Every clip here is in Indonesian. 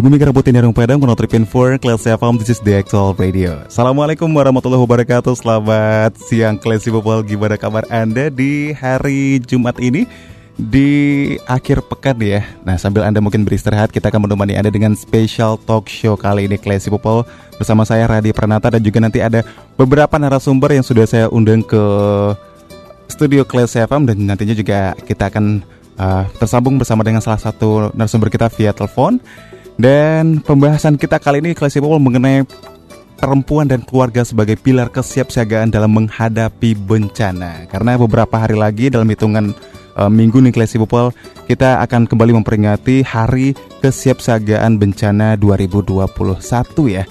Dari Bumi Keraputin Darung Padang, 103.4, Class FM, this is the actual radio. Assalamualaikum warahmatullahi wabarakatuh, selamat siang Classy People, gimana kabar Anda di hari Jumat ini? Di akhir pekan ya, nah sambil Anda mungkin beristirahat, kita akan menemani Anda dengan special talk show kali ini Classy People Bersama saya Radi Pranata dan juga nanti ada beberapa narasumber yang sudah saya undang ke studio Classy FM Dan nantinya juga kita akan uh, tersambung bersama dengan salah satu narasumber kita via telepon dan pembahasan kita kali ini People mengenai perempuan dan keluarga sebagai pilar kesiapsiagaan dalam menghadapi bencana. Karena beberapa hari lagi dalam hitungan uh, minggu nih Classy People, kita akan kembali memperingati Hari Kesiapsiagaan Bencana 2021 ya.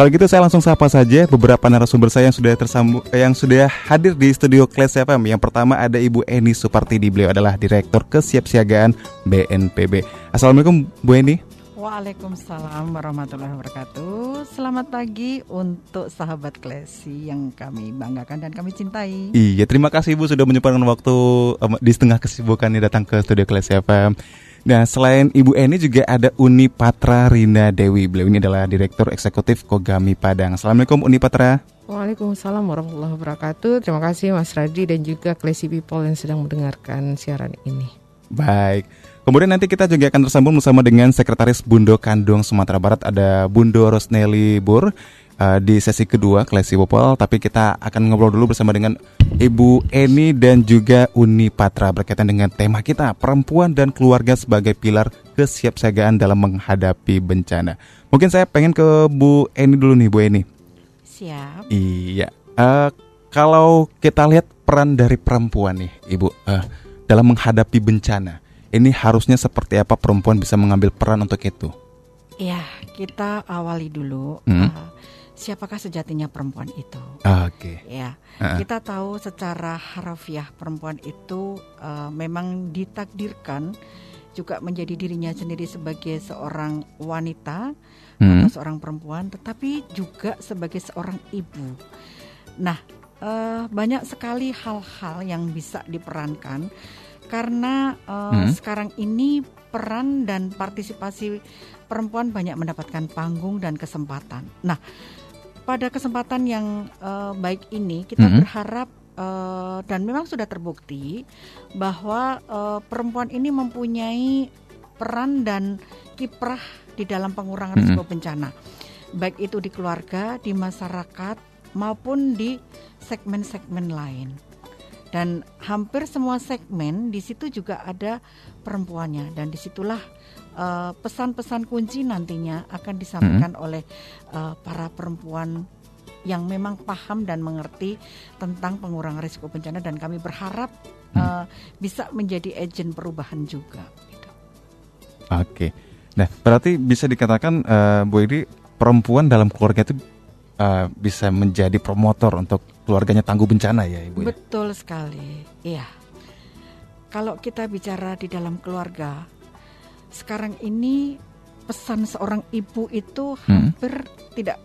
Kalau gitu saya langsung sapa saja beberapa narasumber saya yang sudah tersambung yang sudah hadir di studio Class FM. Yang pertama ada Ibu Eni Supartidi, beliau adalah Direktur Kesiapsiagaan BNPB. Assalamualaikum Bu Eni. Waalaikumsalam warahmatullahi wabarakatuh. Selamat pagi untuk sahabat Klesi yang kami banggakan dan kami cintai. Iya, terima kasih Ibu sudah menyempatkan waktu um, di setengah kesibukan ini datang ke studio Klesi FM. Nah, selain Ibu Eni juga ada Uni Patra Rina Dewi. Beliau ini adalah Direktur Eksekutif Kogami Padang. Assalamualaikum Uni Patra. Waalaikumsalam warahmatullahi wabarakatuh. Terima kasih Mas Radri dan juga Classy People yang sedang mendengarkan siaran ini. Baik. Kemudian nanti kita juga akan tersambung bersama dengan Sekretaris Bundo Kandung Sumatera Barat ada Bundo Rosneli Bur uh, di sesi kedua Classy Popol tapi kita akan ngobrol dulu bersama dengan Ibu Eni dan juga Uni Patra berkaitan dengan tema kita perempuan dan keluarga sebagai pilar kesiapsiagaan dalam menghadapi bencana. Mungkin saya pengen ke Bu Eni dulu nih Bu Eni. Siap. Iya. Uh, kalau kita lihat peran dari perempuan nih Ibu uh, dalam menghadapi bencana ini harusnya seperti apa perempuan bisa mengambil peran untuk itu? Ya, kita awali dulu. Hmm? Uh, siapakah sejatinya perempuan itu? Ah, oke. Okay. Ya, uh -uh. kita tahu secara harafiah perempuan itu uh, memang ditakdirkan juga menjadi dirinya sendiri sebagai seorang wanita hmm. atau seorang perempuan, tetapi juga sebagai seorang ibu. Nah, uh, banyak sekali hal-hal yang bisa diperankan karena uh, hmm. sekarang ini peran dan partisipasi perempuan banyak mendapatkan panggung dan kesempatan. Nah, pada kesempatan yang uh, baik ini kita hmm. berharap uh, dan memang sudah terbukti bahwa uh, perempuan ini mempunyai peran dan kiprah di dalam pengurangan hmm. risiko bencana, baik itu di keluarga, di masyarakat maupun di segmen-segmen lain dan hampir semua segmen di situ juga ada perempuannya dan di situlah uh, pesan-pesan kunci nantinya akan disampaikan hmm. oleh uh, para perempuan yang memang paham dan mengerti tentang pengurangan risiko bencana dan kami berharap hmm. uh, bisa menjadi agen perubahan juga. Gitu. Oke, nah berarti bisa dikatakan uh, Bu Edi perempuan dalam keluarga itu uh, bisa menjadi promotor untuk keluarganya tangguh bencana ya Ibu. Ya? Betul sekali. Iya. Kalau kita bicara di dalam keluarga, sekarang ini pesan seorang ibu itu hmm. hampir tidak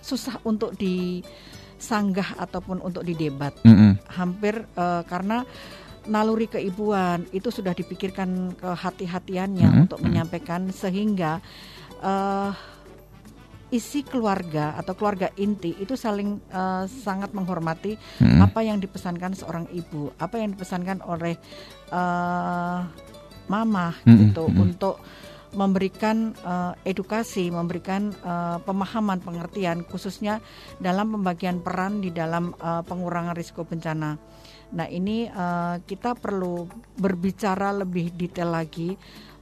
susah untuk disanggah ataupun untuk didebat. Hmm. Hampir uh, karena naluri keibuan itu sudah dipikirkan kehati-hatiannya hmm. untuk menyampaikan sehingga uh, isi keluarga atau keluarga inti itu saling uh, sangat menghormati hmm. apa yang dipesankan seorang ibu, apa yang dipesankan oleh uh, mama hmm. gitu hmm. untuk memberikan uh, edukasi, memberikan uh, pemahaman, pengertian khususnya dalam pembagian peran di dalam uh, pengurangan risiko bencana. Nah, ini uh, kita perlu berbicara lebih detail lagi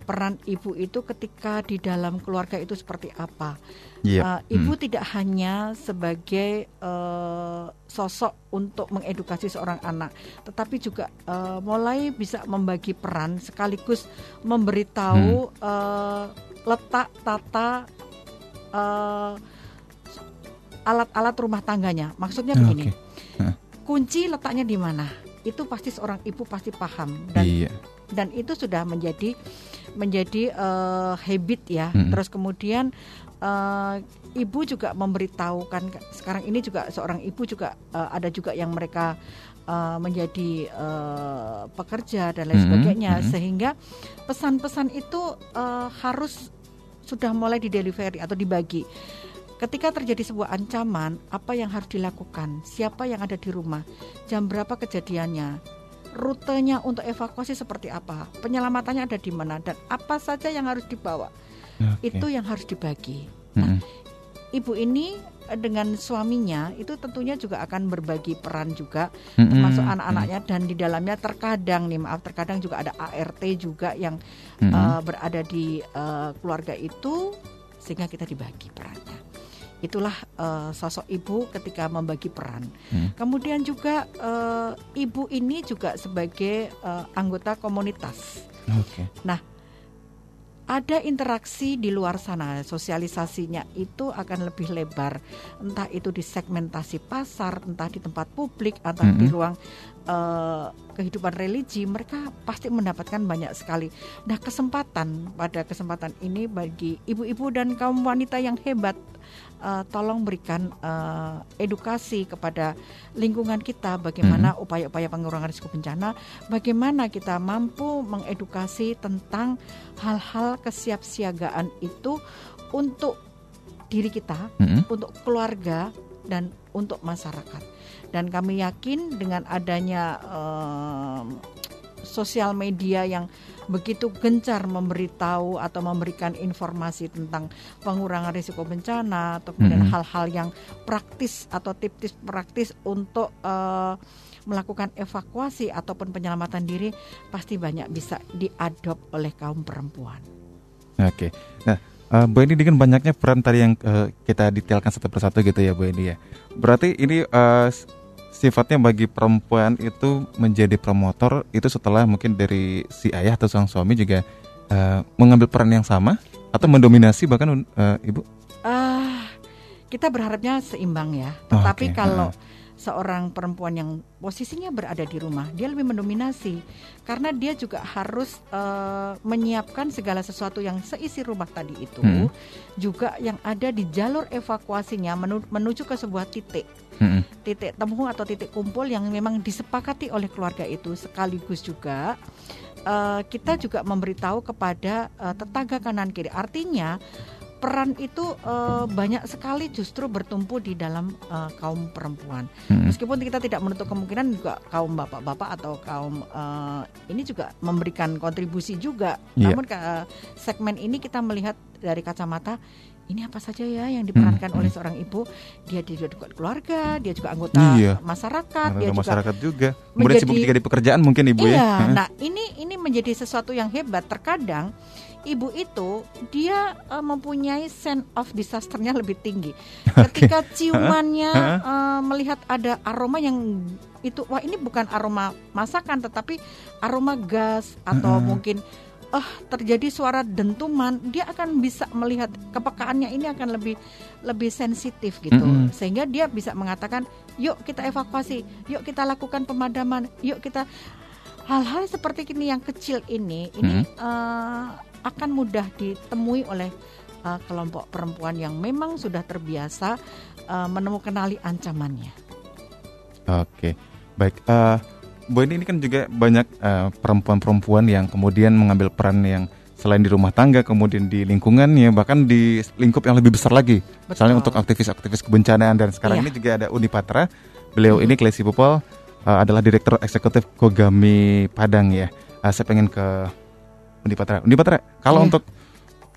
peran ibu itu ketika di dalam keluarga itu seperti apa. Yep. Iya. Uh, ibu hmm. tidak hanya sebagai uh, sosok untuk mengedukasi seorang anak, tetapi juga uh, mulai bisa membagi peran sekaligus memberitahu hmm. uh, letak tata alat-alat uh, rumah tangganya. Maksudnya ah, begini, okay. kunci letaknya di mana? Itu pasti seorang ibu pasti paham dan iya. Dan itu sudah menjadi menjadi uh, habit ya. Hmm. Terus kemudian uh, ibu juga memberitahukan sekarang ini juga seorang ibu juga uh, ada juga yang mereka uh, menjadi uh, pekerja dan lain sebagainya hmm. sehingga pesan-pesan itu uh, harus sudah mulai di delivery atau dibagi. Ketika terjadi sebuah ancaman, apa yang harus dilakukan? Siapa yang ada di rumah? Jam berapa kejadiannya? Rutenya untuk evakuasi seperti apa, penyelamatannya ada di mana dan apa saja yang harus dibawa. Okay. Itu yang harus dibagi. Nah, mm -hmm. ibu ini eh, dengan suaminya itu tentunya juga akan berbagi peran juga mm -hmm. termasuk anak-anaknya dan di dalamnya terkadang nih maaf terkadang juga ada ART juga yang mm -hmm. uh, berada di uh, keluarga itu sehingga kita dibagi perannya itulah uh, sosok ibu ketika membagi peran. Hmm. Kemudian juga uh, ibu ini juga sebagai uh, anggota komunitas. Okay. Nah, ada interaksi di luar sana, sosialisasinya itu akan lebih lebar, entah itu di segmentasi pasar, entah di tempat publik, atau mm -hmm. di ruang uh, kehidupan religi, mereka pasti mendapatkan banyak sekali. Nah, kesempatan pada kesempatan ini bagi ibu-ibu dan kaum wanita yang hebat uh, tolong berikan uh, edukasi kepada lingkungan kita bagaimana hmm. upaya-upaya pengurangan risiko bencana, bagaimana kita mampu mengedukasi tentang hal-hal kesiapsiagaan itu untuk diri kita, hmm. untuk keluarga dan untuk masyarakat. Dan kami yakin dengan adanya uh, sosial media yang begitu gencar memberitahu atau memberikan informasi tentang pengurangan risiko bencana atau kemudian mm-hmm. hal-hal mm -hmm. yang praktis atau tips-tips praktis untuk uh, melakukan evakuasi ataupun penyelamatan diri pasti banyak bisa diadop oleh kaum perempuan. Oke, nah uh, Bu Eni dengan banyaknya peran tadi yang uh, kita detailkan satu persatu gitu ya Bu Eni ya. Berarti ini uh, sifatnya bagi perempuan itu menjadi promotor itu setelah mungkin dari si ayah atau sang suami juga uh, mengambil peran yang sama atau mendominasi bahkan uh, ibu? Uh, kita berharapnya seimbang ya. Oh, Tetapi okay. kalau uh seorang perempuan yang posisinya berada di rumah, dia lebih mendominasi karena dia juga harus uh, menyiapkan segala sesuatu yang seisi rumah tadi itu, hmm. juga yang ada di jalur evakuasinya menu, menuju ke sebuah titik. Hmm. Titik temu atau titik kumpul yang memang disepakati oleh keluarga itu sekaligus juga uh, kita juga memberitahu kepada uh, tetangga kanan kiri. Artinya peran itu uh, banyak sekali justru bertumpu di dalam uh, kaum perempuan. Hmm. Meskipun kita tidak menutup kemungkinan juga kaum bapak-bapak atau kaum uh, ini juga memberikan kontribusi juga. Yeah. Namun uh, segmen ini kita melihat dari kacamata ini apa saja ya yang diperankan hmm. oleh seorang ibu dia juga keluarga dia juga anggota iya. masyarakat dia masyarakat juga, juga. kemudian sibuk juga di pekerjaan mungkin ibu ya. iya, ya nah ini ini menjadi sesuatu yang hebat terkadang ibu itu dia uh, mempunyai sense of disasternya lebih tinggi. Ketika ciumannya uh, melihat ada aroma yang itu wah ini bukan aroma masakan tetapi aroma gas atau mungkin oh terjadi suara dentuman dia akan bisa melihat kepekaannya ini akan lebih lebih sensitif gitu mm -hmm. sehingga dia bisa mengatakan yuk kita evakuasi yuk kita lakukan pemadaman yuk kita hal-hal seperti ini yang kecil ini ini mm -hmm. uh, akan mudah ditemui oleh uh, kelompok perempuan yang memang sudah terbiasa uh, menemukan ancamannya. Oke, baik. Uh, Bu ini, ini kan juga banyak perempuan-perempuan uh, yang kemudian mengambil peran yang selain di rumah tangga, kemudian di lingkungannya, bahkan di lingkup yang lebih besar lagi. Betul. Misalnya untuk aktivis-aktivis kebencanaan dan sekarang iya. ini juga ada Uni Patra. Beliau hmm. ini Klesi Popol uh, adalah Direktur Eksekutif Kogami Padang ya. Uh, saya pengen ke Undi Patra. Undi Patra, kalau yeah. untuk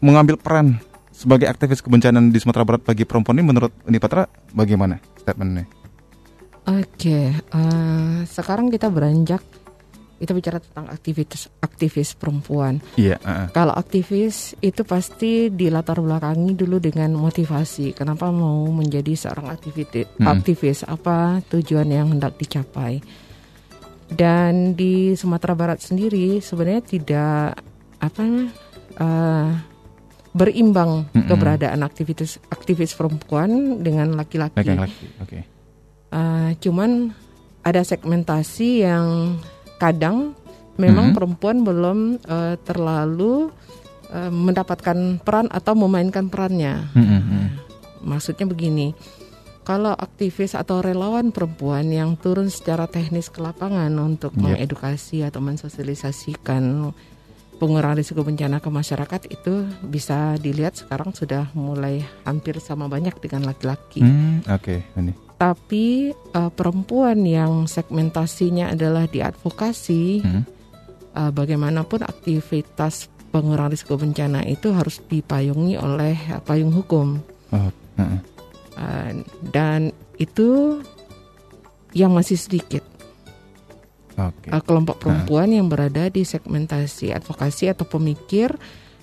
mengambil peran sebagai aktivis kebencanaan di Sumatera Barat bagi perempuan ini menurut Unipatra bagaimana statementnya? Oke, uh, sekarang kita beranjak kita bicara tentang aktivitas aktivis perempuan. Iya. Uh, Kalau aktivis itu pasti dilatar belakangi dulu dengan motivasi. Kenapa mau menjadi seorang aktivis? Hmm. Aktivis apa tujuan yang hendak dicapai? Dan di Sumatera Barat sendiri sebenarnya tidak apa uh, berimbang Mm-mm. keberadaan aktivitas aktivis perempuan dengan laki-laki. laki-laki. Oke. Uh, cuman ada segmentasi yang kadang memang Mhm. perempuan belum uh, terlalu uh, mendapatkan peran atau memainkan perannya. Mm. Maksudnya begini, kalau aktivis atau relawan perempuan yang turun secara teknis ke lapangan untuk Yep. mengedukasi atau mensosialisasikan pengurangan risiko bencana ke masyarakat itu bisa dilihat sekarang sudah mulai hampir sama banyak dengan laki-laki. Hmm, Oke, ini. Tapi uh, perempuan yang segmentasinya adalah di advokasi, Hmm. uh, bagaimanapun aktivitas pengurangan risiko bencana itu harus dipayungi oleh uh, payung hukum. Oh, uh-uh. Uh, dan itu yang masih sedikit Oke. uh, kelompok perempuan yang berada di segmentasi advokasi atau pemikir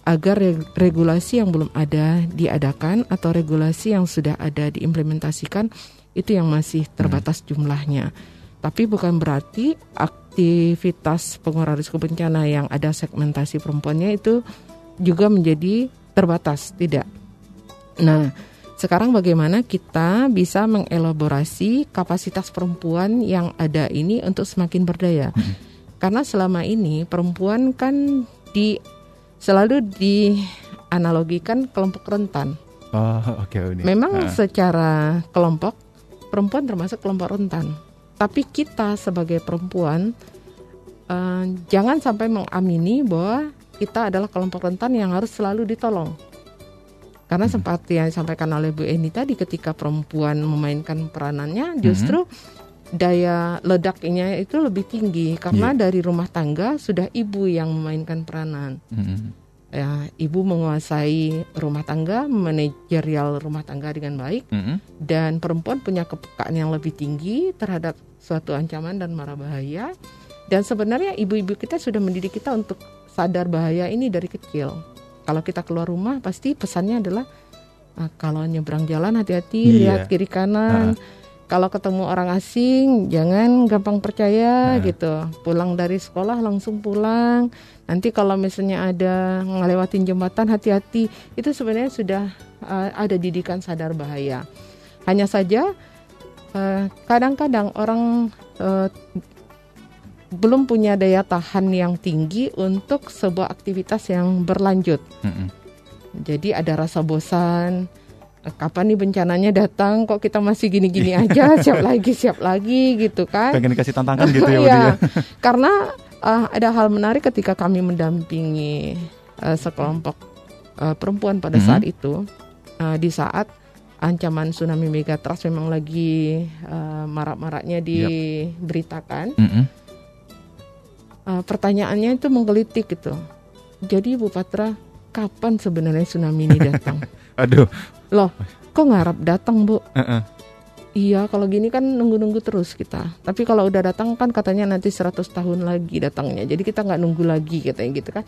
agar reg- regulasi yang belum ada diadakan atau regulasi yang sudah ada diimplementasikan itu yang masih terbatas jumlahnya. Tapi bukan berarti aktivitas pengurangan risiko bencana yang ada segmentasi perempuannya itu juga menjadi terbatas, tidak. Nah, sekarang bagaimana kita bisa mengelaborasi kapasitas perempuan yang ada ini untuk semakin berdaya? Karena selama ini perempuan kan di selalu dianalogikan kelompok rentan. Oh, oke ini. Memang Ah. secara kelompok perempuan termasuk kelompok rentan. Tapi kita sebagai perempuan eh, jangan sampai mengamini bahwa kita adalah kelompok rentan yang harus selalu ditolong. Karena seperti yang disampaikan oleh Bu Eni tadi ketika perempuan memainkan peranannya justru daya ledaknya itu lebih tinggi karena dari rumah tangga sudah ibu yang memainkan peranan Mm-mm. ya ibu menguasai rumah tangga, manajerial rumah tangga dengan baik Mm-mm. dan perempuan punya kepekaan yang lebih tinggi terhadap suatu ancaman dan mara bahaya. Dan sebenarnya ibu-ibu kita sudah mendidik kita untuk sadar bahaya ini dari kecil. Kalau kita keluar rumah pasti pesannya adalah "Ah, kalau nyebrang jalan hati-hati, Iya. lihat kiri kanan. Kalau ketemu orang asing jangan gampang percaya Nah. gitu. Pulang dari sekolah langsung pulang. Nanti kalau misalnya ada ngelewatin jembatan hati-hati. Itu sebenarnya sudah uh, ada didikan sadar bahaya. Hanya saja uh, kadang-kadang orang uh, belum punya daya tahan yang tinggi untuk sebuah aktivitas yang berlanjut. Mm-mm. Jadi ada rasa bosan. Eh, Kapan nih bencananya datang? Kok kita masih gini-gini aja? Siap lagi, siap lagi, gitu kan? Pengen dikasih tantangan gitu ya, Iya, dia. karena uh, ada hal menarik ketika kami mendampingi uh, sekelompok uh, perempuan pada Mhm. saat itu, uh, di saat ancaman tsunami megatrust memang lagi uh, marak-maraknya diberitakan. Mm-mm. Uh, pertanyaannya itu menggelitik gitu. Jadi Bu Patra, kapan sebenarnya tsunami ini datang? Aduh. Loh, kok ngarap datang Bu? Uh-uh. Iya, kalau gini kan nunggu-nunggu terus kita. Tapi kalau udah datang kan katanya nanti 100 tahun lagi datangnya. Jadi kita nggak nunggu lagi katanya gitu kan.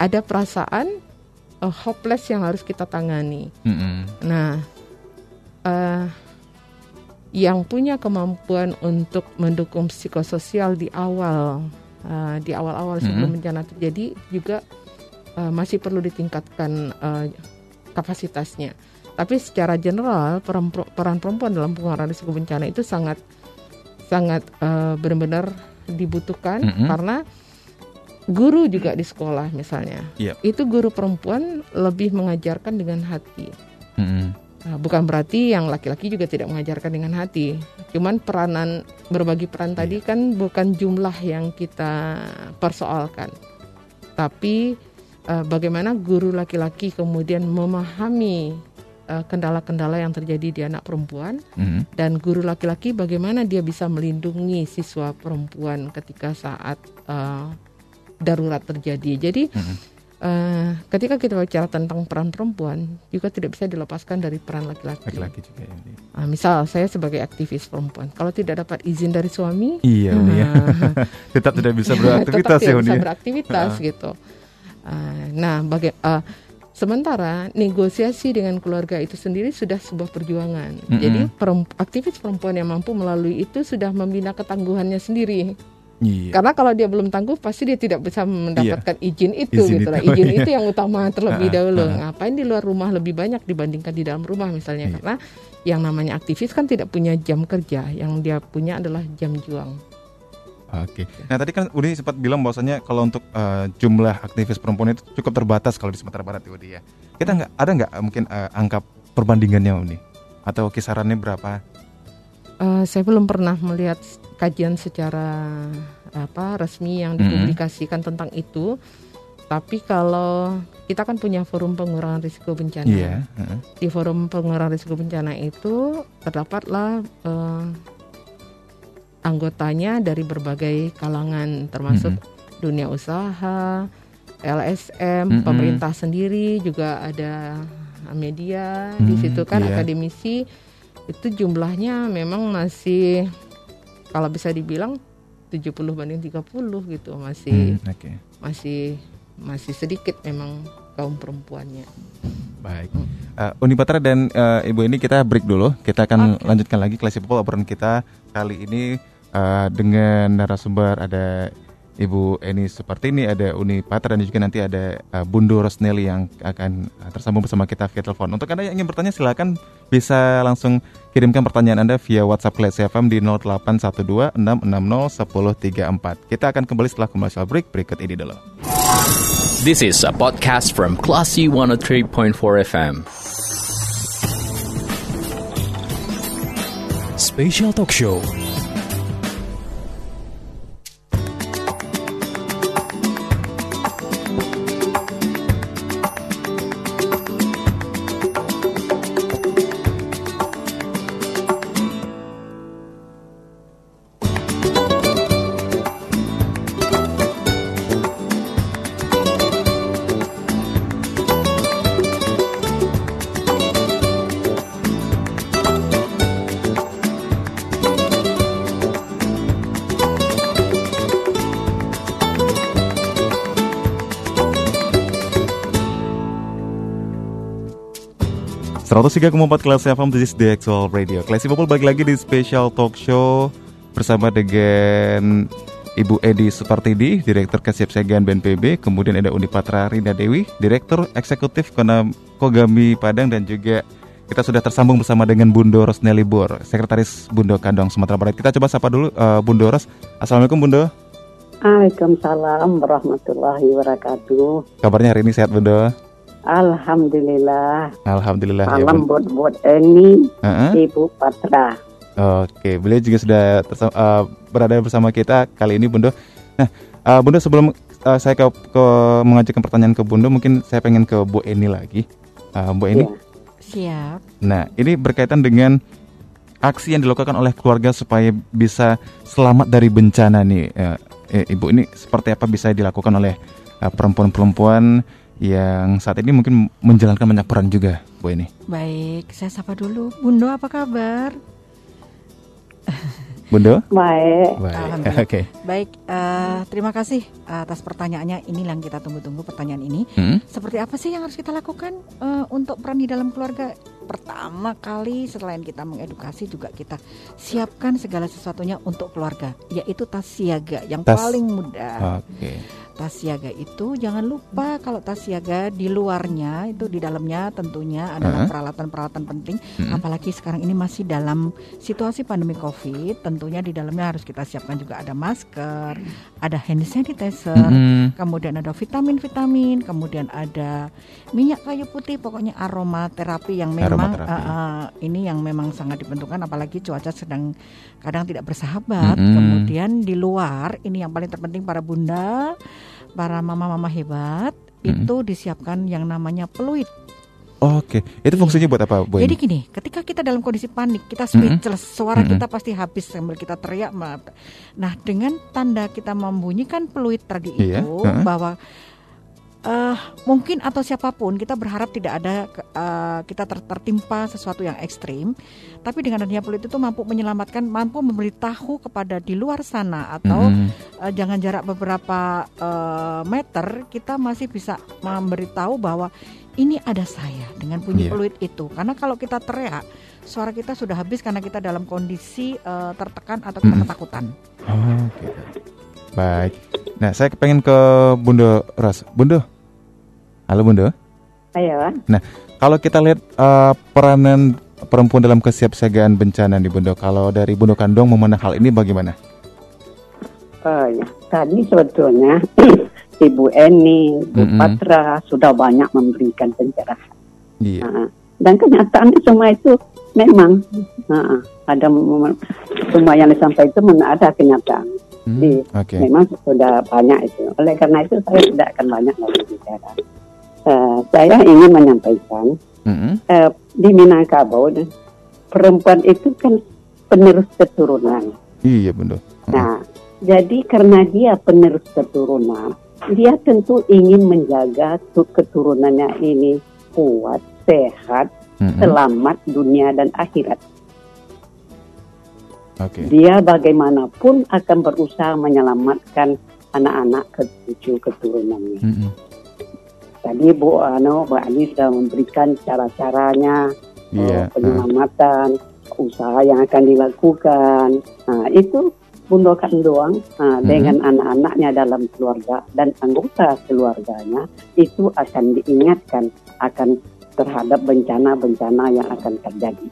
Ada perasaan uh, hopeless yang harus kita tangani. Mm-mm. Nah, eh, yang punya kemampuan untuk mendukung psikososial di awal, eh, di awal-awal sebelum bencana terjadi juga eh, masih perlu ditingkatkan eh, kapasitasnya. Tapi secara general peran, peran perempuan dalam pengurangan risiko bencana itu sangat sangat eh, benar-benar dibutuhkan Mm-mm. karena guru juga di sekolah misalnya Yep. itu guru perempuan lebih mengajarkan dengan hati Mm-mm. Nah, bukan berarti yang laki-laki juga tidak mengajarkan dengan hati. Cuman peranan berbagi peran tadi kan bukan jumlah yang kita persoalkan. Tapi eh, bagaimana guru laki-laki kemudian memahami eh, kendala-kendala yang terjadi di anak perempuan Mm-mm. dan guru laki-laki bagaimana dia bisa melindungi siswa perempuan ketika saat eh, darurat terjadi. Jadi Mm-mm. Uh, ketika kita bicara tentang peran perempuan juga tidak bisa dilepaskan dari peran laki-laki. Laki-laki juga ya. Uh, misal saya sebagai aktivis perempuan, kalau tidak dapat izin dari suami, iya, uh, iya. tetap tidak bisa beraktivitas tetap ya, bisa beraktivitas uh. gitu. Uh, nah, baga uh, sementara negosiasi dengan keluarga itu sendiri sudah sebuah perjuangan. Mm -hmm. Jadi perempu aktivis perempuan yang mampu melalui itu sudah membina ketangguhannya sendiri. Iya. Karena kalau dia belum tangguh pasti dia tidak bisa mendapatkan iya. izin itu izin gitu lah. Izin itu yang utama terlebih dahulu. Ngapain di luar rumah lebih banyak dibandingkan di dalam rumah misalnya iya. karena yang namanya aktivis kan tidak punya jam kerja, yang dia punya adalah jam juang. Oke. Nah tadi kan Udi sempat bilang bahwasanya kalau untuk uh, jumlah aktivis perempuan itu cukup terbatas kalau di Sumatera Barat Udi ya. Kita nggak ada nggak mungkin uh, angka perbandingannya Udi atau kisarannya berapa? Uh, saya belum pernah melihat kajian secara apa resmi yang dipublikasikan mm-hmm. tentang itu. Tapi kalau kita kan punya forum pengurangan risiko bencana. Yeah. Uh-huh. Di forum pengurangan risiko bencana itu terdapatlah uh, anggotanya dari berbagai kalangan termasuk mm-hmm. dunia usaha, LSM, mm-hmm. pemerintah sendiri juga ada media mm-hmm. di situ kan yeah. akademisi itu jumlahnya memang masih kalau bisa dibilang 70 banding 30 gitu masih hmm, okay. masih masih sedikit memang kaum perempuannya. Baik. Uh, Uni Patra dan uh, Ibu ini kita break dulu. Kita akan okay. lanjutkan lagi kelas people obrolan kita kali ini uh, dengan narasumber ada Ibu Eni seperti ini ada Uni Patra dan juga nanti ada uh, Bundu Rosnelli yang akan uh, tersambung bersama kita via telepon. Untuk Anda yang ingin bertanya silakan bisa langsung kirimkan pertanyaan Anda via WhatsApp Class FM di 0812-660-1034. Kita akan kembali setelah commercial break berikut ini dulu. This is a podcast from Classy 103.4 FM. Special Talk Show 103,4 kelas FM This is the actual radio. Classy People balik lagi di special talk show Bersama dengan Ibu Edi Supartidi, Direktur Kesiapsiagaan BNPB Kemudian ada Uni Patra Rina Dewi, Direktur Eksekutif Kogami Padang. Dan juga kita sudah tersambung bersama dengan Bundo Rosneli Bor Sekretaris Bundo Kandong Sumatera Barat. Kita coba sapa dulu uh, Bundo Ros. Assalamualaikum Bundo. Waalaikumsalam warahmatullahi wabarakatuh. Kabarnya hari ini sehat Bundo? Alhamdulillah. Alhamdulillah. Salam ya, buat buat Eni, uh-huh. Ibu Patra. Oke, beliau juga sudah tersama, uh, berada bersama kita kali ini, Bundo. Nah, uh, Bundo sebelum uh, saya ke, ke mengajukan pertanyaan ke Bundo, mungkin saya pengen ke Bu Eni lagi. Uh, Bu Eni. Ya. Siap. Nah, ini berkaitan dengan aksi yang dilakukan oleh keluarga supaya bisa selamat dari bencana nih, uh, eh, Ibu. Ini seperti apa bisa dilakukan oleh uh, perempuan-perempuan yang saat ini mungkin menjalankan banyak peran juga, Bu ini. Baik, saya sapa dulu. Bundo apa kabar? Bundo? Baik. Baik. Oke. Okay. Baik, uh, terima kasih atas pertanyaannya. Inilah yang kita tunggu-tunggu pertanyaan ini. Hmm? Seperti apa sih yang harus kita lakukan uh, untuk peran di dalam keluarga? Pertama kali selain kita mengedukasi juga kita siapkan segala sesuatunya untuk keluarga, yaitu tas siaga yang tas. paling mudah. Oke. Okay tas siaga itu jangan lupa kalau tas siaga di luarnya itu di dalamnya tentunya adalah peralatan-peralatan penting. Uh apalagi sekarang ini masih dalam situasi pandemi Covid tentunya di dalamnya harus kita siapkan juga ada masker, ada hand sanitizer, uh kemudian ada vitamin-vitamin, kemudian ada minyak kayu putih pokoknya aroma terapi yang memang Uh, uh, ini yang memang sangat dibentukkan apalagi cuaca sedang kadang tidak bersahabat. uh Kemudian di luar ini yang paling terpenting para bunda para mama-mama hebat hmm. itu disiapkan yang namanya peluit. Oke, itu fungsinya buat apa, Bu? Jadi gini, ketika kita dalam kondisi panik, kita speechless, mm -hmm. suara mm -hmm. kita pasti habis sambil kita teriak. Nah, dengan tanda kita membunyikan peluit tadi iya. itu uh -huh. bahwa uh, mungkin atau siapa pun kita berharap tidak ada uh, kita ter tertimpa sesuatu yang ekstrim, tapi dengan adanya politik itu mampu menyelamatkan, mampu memberitahu kepada di luar sana atau mm -hmm. uh, jangan jarak beberapa uh, meter kita masih bisa memberitahu bahwa ini ada saya dengan bunyi yeah. peluit itu. Karena kalau kita teriak, suara kita sudah habis karena kita dalam kondisi uh, tertekan atau kita mm -hmm. ketakutan. Oh, gitu. Baik. Nah, saya pengen ke Bunda Ras. Bunda, Halo Bunda. Ayo. Nah, kalau kita lihat uh, peranan perempuan dalam kesiapsiagaan bencana di Bunda, kalau dari Bunda Kandong memandang hal ini bagaimana? Oh ya, tadi sebetulnya Ibu Eni, Ibu mm -hmm. Patra sudah banyak memberikan pencerahan. Iya. Nah, dan kenyataannya semua itu memang nah, ada semua yang disampaikan itu ada kenyataan. Hmm, Jadi okay. memang sudah banyak itu. Oleh karena itu saya tidak akan banyak lagi bicara. Uh, saya ingin menyampaikan mm-hmm. uh, di Minangkabau perempuan itu kan penerus keturunan. Iya benar. Mm-hmm. Nah, jadi karena dia penerus keturunan, dia tentu ingin menjaga keturunannya ini kuat, sehat, mm-hmm. selamat dunia dan akhirat. Okay. Dia bagaimanapun akan berusaha menyelamatkan anak-anak ketujuh keturunannya. Mm-hmm. Tadi Bu Ano, Bu Ali sudah memberikan cara-caranya yeah. uh, penyelamatan, uh. usaha yang akan dilakukan. Nah, itu bundokan doang uh, hmm. dengan anak-anaknya dalam keluarga dan anggota keluarganya itu akan diingatkan akan terhadap bencana-bencana yang akan terjadi.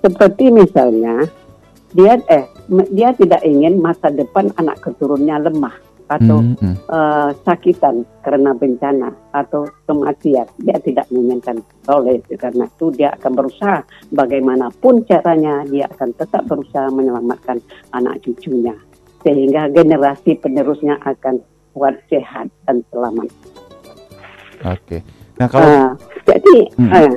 Seperti misalnya dia eh dia tidak ingin masa depan anak keturunnya lemah atau mm -hmm. uh, sakitan karena bencana atau kematian dia tidak menginginkan oleh karena itu dia akan berusaha bagaimanapun caranya dia akan tetap berusaha menyelamatkan anak cucunya sehingga generasi penerusnya akan kuat sehat dan selamat. Oke. Okay. Nah kalau uh, jadi hmm. uh,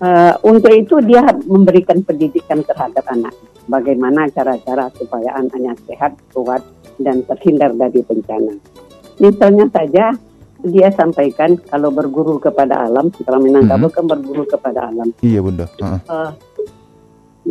uh, untuk itu dia memberikan pendidikan terhadap anak. Bagaimana cara-cara supaya anaknya sehat, kuat, dan terhindar dari bencana. Misalnya saja dia sampaikan kalau berguru kepada alam, setelah Minangkabau mm -hmm. kan berguru kepada alam. Iya bunda. Uh -uh. Uh,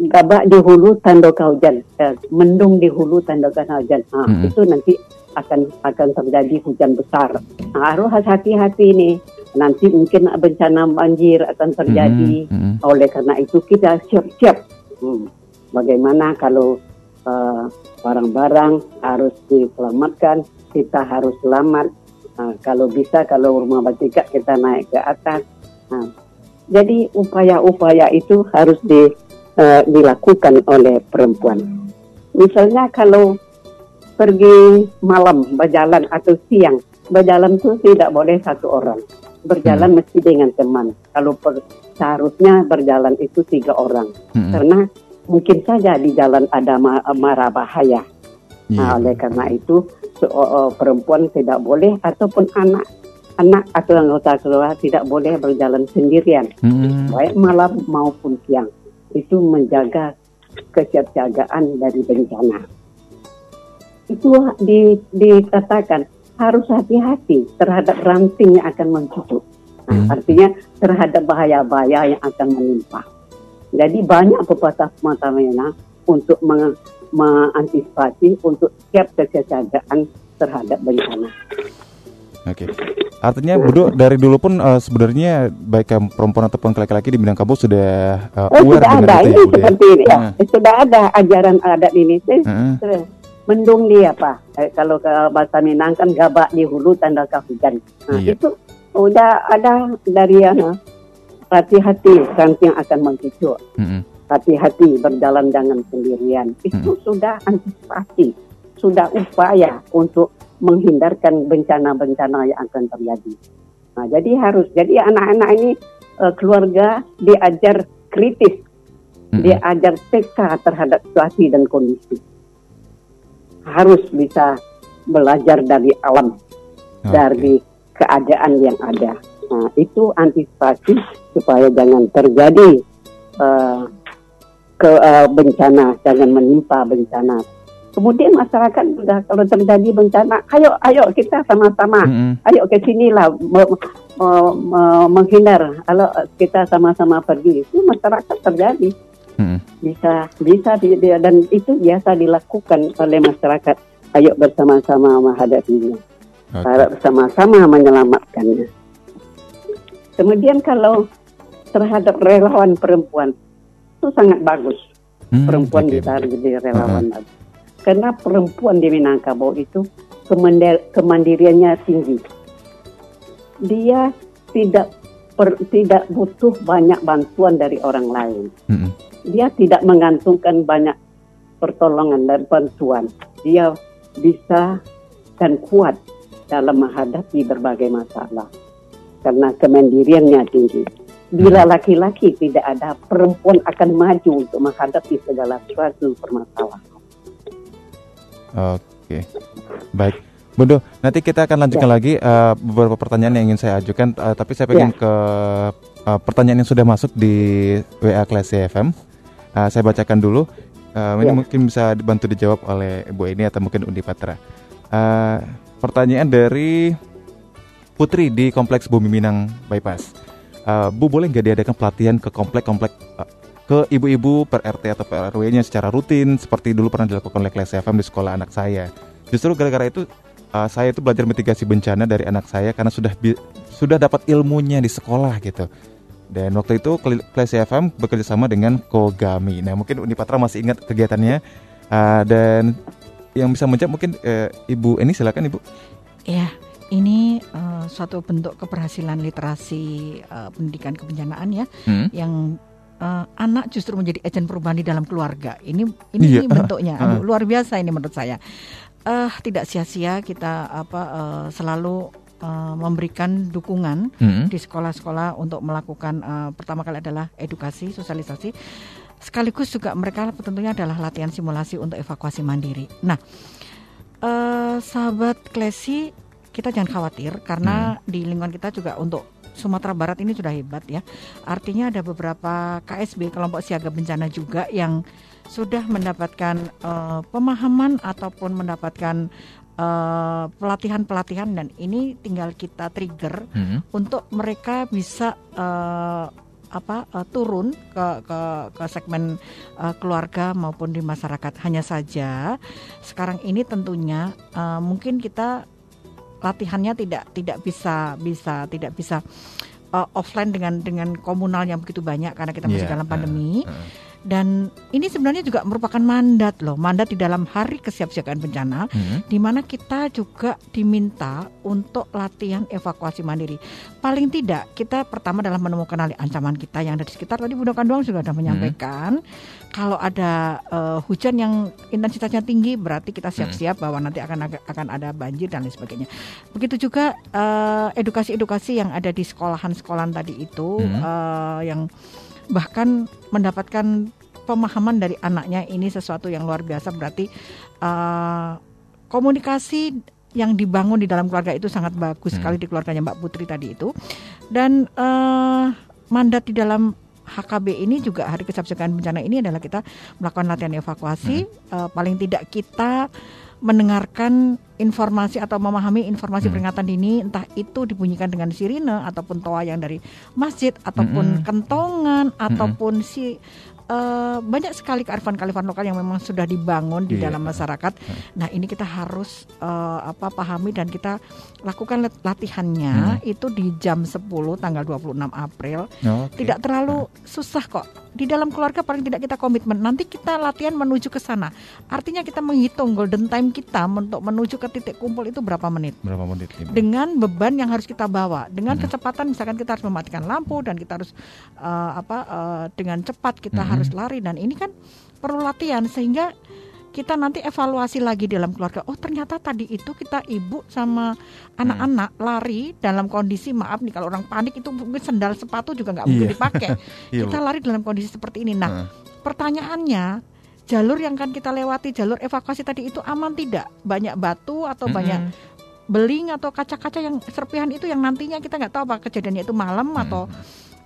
gabak di hulu tandoka hujan, uh, mendung di hulu tandoka hujan. Nah, mm -hmm. Itu nanti akan akan terjadi hujan besar. Nah, harus hati-hati nih. Nanti mungkin bencana banjir akan terjadi. Mm -hmm. Oleh karena itu kita siap-siap. Hmm. Bagaimana kalau uh, barang-barang harus diselamatkan, kita harus selamat. Nah, kalau bisa, kalau rumah batika kita naik ke atas. Nah, jadi upaya-upaya itu harus di, uh, dilakukan oleh perempuan. Misalnya kalau pergi malam berjalan atau siang, berjalan itu tidak boleh satu orang. Berjalan hmm. mesti dengan teman. Kalau per, seharusnya berjalan itu tiga orang. Hmm. Karena mungkin saja di jalan ada marah bahaya. Yeah. Nah, oleh karena itu so, uh, perempuan tidak boleh ataupun anak anak atau anggota keluarga tidak boleh berjalan sendirian, hmm. baik malam maupun siang. Itu menjaga kesiapsiagaan dari bencana. Itu di, dikatakan harus hati-hati terhadap ranting yang akan mencucuk. Nah, hmm. Artinya terhadap bahaya-bahaya yang akan menimpa. Jadi banyak pepatah semata untuk meng mengantisipasi untuk siap kesiapsiagaan terhadap bencana. Oke, okay. artinya Budo dari dulu pun uh, sebenarnya baik perempuan ataupun laki-laki di Minangkabau sudah uh, oh, aware sudah dengan ada. itu ya, ini ya, seperti ini ya. Uh. Sudah ada ajaran adat ini. Uh. Mendung di apa? Eh, kalau ke bahasa Minang kan gabak di hulu tanda hujan. Nah, iya. itu udah ada dari uh, hati-hati ranting akan mengkicau. Hati-hati berjalan jangan sendirian. Itu sudah antisipasi, sudah upaya untuk menghindarkan bencana-bencana yang akan terjadi. Nah, jadi harus, jadi anak-anak ini uh, keluarga diajar kritis, hmm. diajar peka terhadap situasi dan kondisi. Harus bisa belajar dari alam, okay. dari keadaan yang ada. Nah, itu antisipasi supaya jangan terjadi uh, ke uh, bencana, jangan menimpa bencana Kemudian masyarakat sudah kalau terjadi bencana, ayo ayo kita sama-sama, Mm-mm. ayo ke sinilah me- me- me- menghindar. Kalau kita sama-sama pergi itu masyarakat terjadi Mm-mm. bisa bisa di- di- dan itu biasa dilakukan oleh masyarakat. Ayo bersama-sama menghadapinya, Oke. ayo bersama-sama menyelamatkannya. Kemudian kalau terhadap relawan perempuan itu sangat bagus Hmm, perempuan oke, bisa baik. jadi relawan bagus. Karena perempuan di Minangkabau itu kemandir- kemandiriannya tinggi. Dia tidak per- tidak butuh banyak bantuan dari orang lain. Mm-mm. Dia tidak menggantungkan banyak pertolongan dan bantuan. Dia bisa dan kuat dalam menghadapi berbagai masalah karena kemandiriannya tinggi. Bila laki-laki tidak ada, perempuan akan maju untuk menghadapi segala suatu permasalahan. Oke, baik. Bunda, nanti kita akan lanjutkan lagi eh, beberapa pertanyaan yang ingin saya ajukan, eh, tapi saya pengen ke eh, pertanyaan yang sudah masuk di WA Klasi FM. Eh, saya bacakan dulu. Ini Ya. mungkin bisa dibantu dijawab oleh Bu ini atau mungkin Undi Patra. Eh, pertanyaan dari Putri di Kompleks Bumi Minang Bypass. Eh, Bu boleh nggak diadakan pelatihan ke komplek-komplek eh, ke ibu-ibu per RT atau per RW-nya secara rutin seperti dulu pernah dilakukan oleh Kelas FM di sekolah anak saya. Justru gara-gara itu uh, saya itu belajar mitigasi bencana dari anak saya karena sudah sudah dapat ilmunya di sekolah gitu. Dan waktu itu Kelas FM bekerja sama dengan Kogami. Nah mungkin Unipatra masih ingat kegiatannya Uh, dan yang bisa menjawab mungkin eh, Ibu ini silakan Ibu. Ya, ini eh, suatu bentuk keberhasilan literasi eh, pendidikan kebencanaan ya, Hmm. yang eh, anak justru menjadi agen perubahan di dalam keluarga. Ini ini, Iya, ini bentuknya, ah. Aduh, luar biasa ini menurut saya. Eh, tidak sia-sia kita apa eh, selalu memberikan dukungan Hmm. di sekolah-sekolah untuk melakukan eh, pertama kali adalah edukasi, sosialisasi. Sekaligus juga mereka tentunya adalah latihan simulasi untuk evakuasi mandiri. Nah, eh, sahabat Klesi, kita jangan khawatir karena di lingkungan kita juga untuk Sumatera Barat ini sudah hebat ya. Artinya ada beberapa KSB kelompok siaga bencana juga yang sudah mendapatkan eh, pemahaman ataupun mendapatkan eh, pelatihan-pelatihan dan ini tinggal kita trigger Hmm. untuk mereka bisa eh, apa eh, turun ke ke ke segmen eh, keluarga maupun di masyarakat. Hanya saja sekarang ini tentunya eh, mungkin kita latihannya tidak tidak bisa bisa tidak bisa eh, offline dengan dengan komunal yang begitu banyak karena kita masih Iya, dalam pandemi. uh, uh. Dan ini sebenarnya juga merupakan mandat loh, mandat di dalam hari kesiapsiagaan bencana Hmm. di mana kita juga diminta untuk latihan evakuasi mandiri. Paling tidak kita pertama adalah menemukan alih ancaman kita yang ada di sekitar. Tadi Bunda Kanduang juga sudah menyampaikan kalau ada eh, hujan yang intensitasnya tinggi berarti kita siap-siap bahwa nanti akan akan ada banjir dan lain sebagainya. Begitu juga eh, edukasi-edukasi yang ada di sekolahan-sekolahan tadi itu Hmm. eh, yang bahkan mendapatkan pemahaman dari anaknya ini sesuatu yang luar biasa. Berarti eh, komunikasi yang dibangun di dalam keluarga itu sangat bagus Hmm. sekali di keluarganya Mbak Putri tadi itu. Dan eh, mandat di dalam HKB ini juga hari kesiapsiagaan bencana ini adalah kita melakukan latihan evakuasi. Eh, paling tidak kita mendengarkan informasi atau memahami informasi Hmm. peringatan dini entah itu dibunyikan dengan sirine ataupun toa yang dari masjid ataupun Mm-mm. kentongan ataupun si eh, banyak sekali kearifan-kearifan lokal yang memang sudah dibangun di Iya. dalam masyarakat. Nah, ini kita harus eh, apa pahami dan kita lakukan lat- latihannya itu di jam 10 tanggal 26 April. Oke. Tidak terlalu susah kok. Di dalam keluarga paling tidak kita komitmen. Nanti kita latihan menuju ke sana. Artinya kita menghitung golden time kita untuk menuju ke titik kumpul itu berapa menit Berapa menit Ibu? dengan beban yang harus kita bawa dengan Hmm. kecepatan misalkan kita harus mematikan lampu dan kita harus eh, apa eh, dengan cepat kita Hmm. Harus lari dan ini kan perlu latihan sehingga kita nanti evaluasi lagi dalam keluarga oh ternyata tadi itu kita ibu sama anak-anak lari dalam kondisi maaf nih kalau orang panik itu mungkin sendal sepatu juga nggak mungkin Iya. dipakai Iya, kita lari dalam kondisi seperti ini nah Heeh. pertanyaannya jalur yang akan kita lewati jalur evakuasi tadi itu aman tidak banyak batu atau Mm-mm. banyak beling atau kaca-kaca yang serpihan itu yang nantinya kita nggak tahu apa kejadiannya itu malam Hmm. atau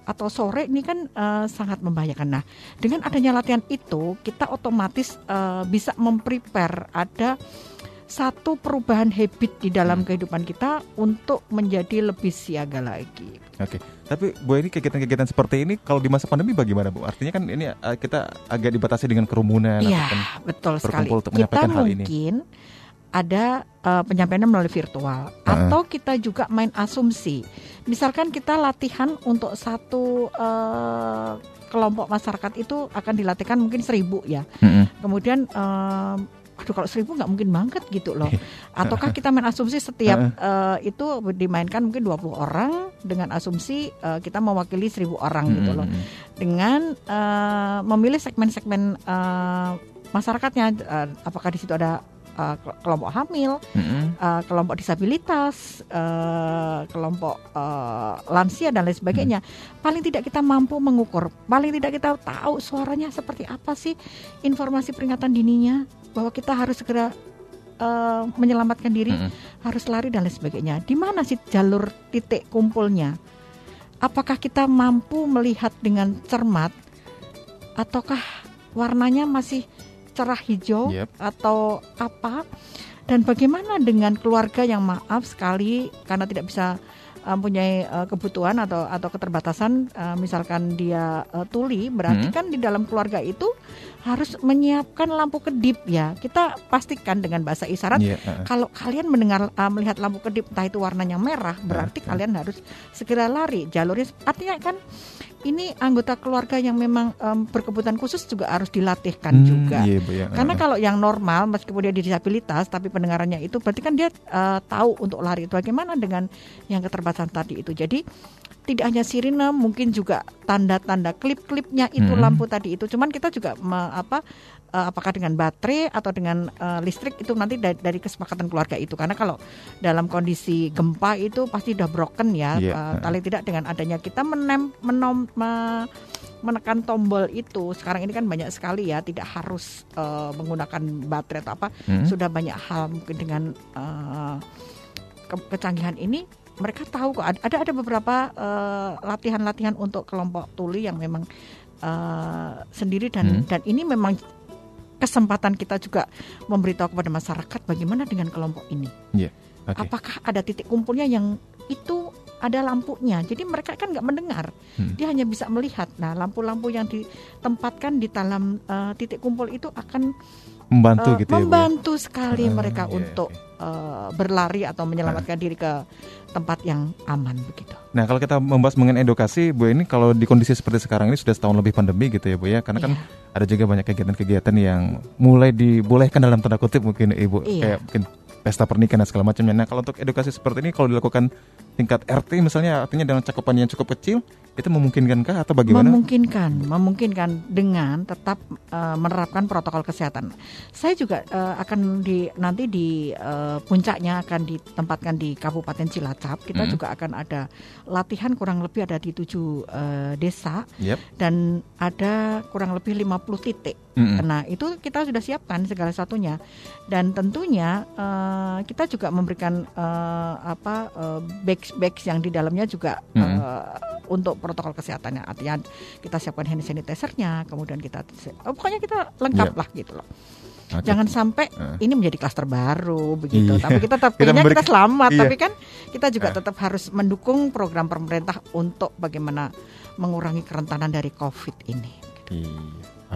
atau sore ini kan uh, sangat membahayakan. Nah, dengan adanya latihan itu kita otomatis uh, bisa memprepare ada satu perubahan habit di dalam hmm. kehidupan kita untuk menjadi lebih siaga lagi. Oke, tapi Bu ini kegiatan-kegiatan seperti ini kalau di masa pandemi bagaimana Bu? Artinya kan ini uh, kita agak dibatasi dengan kerumunan. Iya, betul sekali. Untuk kita mungkin ini. Ada uh, penyampaian melalui virtual uh -uh. atau kita juga main asumsi. Misalkan kita latihan untuk satu uh, kelompok masyarakat itu akan dilatihkan mungkin seribu ya. Uh -uh. Kemudian uh, aduh kalau seribu nggak mungkin banget gitu loh. Ataukah kita main asumsi setiap uh, itu dimainkan mungkin 20 orang dengan asumsi uh, kita mewakili seribu orang hmm. gitu loh. Dengan uh, memilih segmen-segmen uh, masyarakatnya uh, apakah di situ ada uh, kelompok hamil, mm-hmm. uh, kelompok disabilitas, uh, kelompok uh, lansia dan lain sebagainya. Mm-hmm. Paling tidak kita mampu mengukur, paling tidak kita tahu suaranya seperti apa sih informasi peringatan dininya bahwa kita harus segera uh, menyelamatkan diri, mm -hmm. harus lari dan lain sebagainya. Di mana sih jalur titik kumpulnya? Apakah kita mampu melihat dengan cermat, ataukah warnanya masih cerah hijau yep. atau apa? Dan bagaimana dengan keluarga yang maaf sekali karena tidak bisa mempunyai uh, kebutuhan atau atau keterbatasan uh, misalkan dia uh, tuli berarti hmm. kan di dalam keluarga itu harus menyiapkan lampu kedip ya kita pastikan dengan bahasa isyarat yeah. Iya, kalau kalian mendengar uh, melihat lampu kedip entah itu warnanya merah berarti uh, kalian harus segera lari jalurnya artinya kan ini anggota keluarga yang memang um, berkebutuhan khusus juga harus dilatihkan hmm, juga. Iya, Bu, ya. Karena kalau yang normal meskipun dia disabilitas tapi pendengarannya itu berarti kan dia uh, tahu untuk lari itu bagaimana dengan yang keterbatasan tadi itu. Jadi tidak hanya sirine mungkin juga tanda-tanda klip-klipnya itu hmm. lampu tadi itu. Cuman kita juga me, apa uh, apakah dengan baterai atau dengan uh, listrik itu nanti dari, dari kesepakatan keluarga itu karena kalau dalam kondisi gempa itu pasti udah broken ya yeah. Iya, uh, paling tidak dengan adanya kita menem menom me, menekan tombol itu sekarang ini kan banyak sekali ya tidak harus uh, menggunakan baterai atau apa hmm. sudah banyak hal mungkin dengan uh, ke kecanggihan ini mereka tahu kok ada ada beberapa latihan-latihan uh, untuk kelompok tuli yang memang uh, sendiri dan hmm. dan ini memang kesempatan kita juga memberitahu kepada masyarakat bagaimana dengan kelompok ini. Yeah. Okay. Apakah ada titik kumpulnya yang itu ada lampunya. Jadi mereka kan nggak mendengar, hmm. dia hanya bisa melihat. Nah, lampu-lampu yang ditempatkan di dalam uh, titik kumpul itu akan membantu uh, gitu ya, membantu ya, sekali uh, mereka yeah, untuk uh, berlari atau menyelamatkan uh. diri ke tempat yang aman begitu. Nah, kalau kita membahas mengenai edukasi, Bu ini kalau di kondisi seperti sekarang ini sudah setahun lebih pandemi gitu ya, Bu ya. Karena yeah. kan iya ada juga banyak kegiatan-kegiatan yang mulai dibolehkan dalam tanda kutip mungkin ibu iya. kayak mungkin pesta pernikahan dan segala macamnya. Nah kalau untuk edukasi seperti ini kalau dilakukan tingkat RT misalnya artinya dengan cakupan yang cukup kecil itu memungkinkankah atau bagaimana? Memungkinkan, memungkinkan dengan tetap uh, menerapkan protokol kesehatan. Saya juga uh, akan di nanti di uh, puncaknya akan ditempatkan di Kabupaten Cilacap. Kita hmm. juga akan ada latihan kurang lebih ada di tujuh uh, desa yep. dan ada kurang lebih 50 titik. Hmm. Nah itu kita sudah siapkan segala satunya dan tentunya uh, kita juga memberikan uh, apa uh, bags bags yang di dalamnya juga hmm. uh, untuk protokol kesehatannya. Artinya kita siapkan hand sanitizernya, kemudian kita oh, pokoknya kita lengkap yeah. lah gitu loh. Okay. Jangan sampai uh. ini menjadi klaster baru begitu. Iya. Tapi kita tetap kita, kita selamat, iya. tapi kan kita juga uh. tetap harus mendukung program pemerintah untuk bagaimana mengurangi kerentanan dari COVID ini. Iya.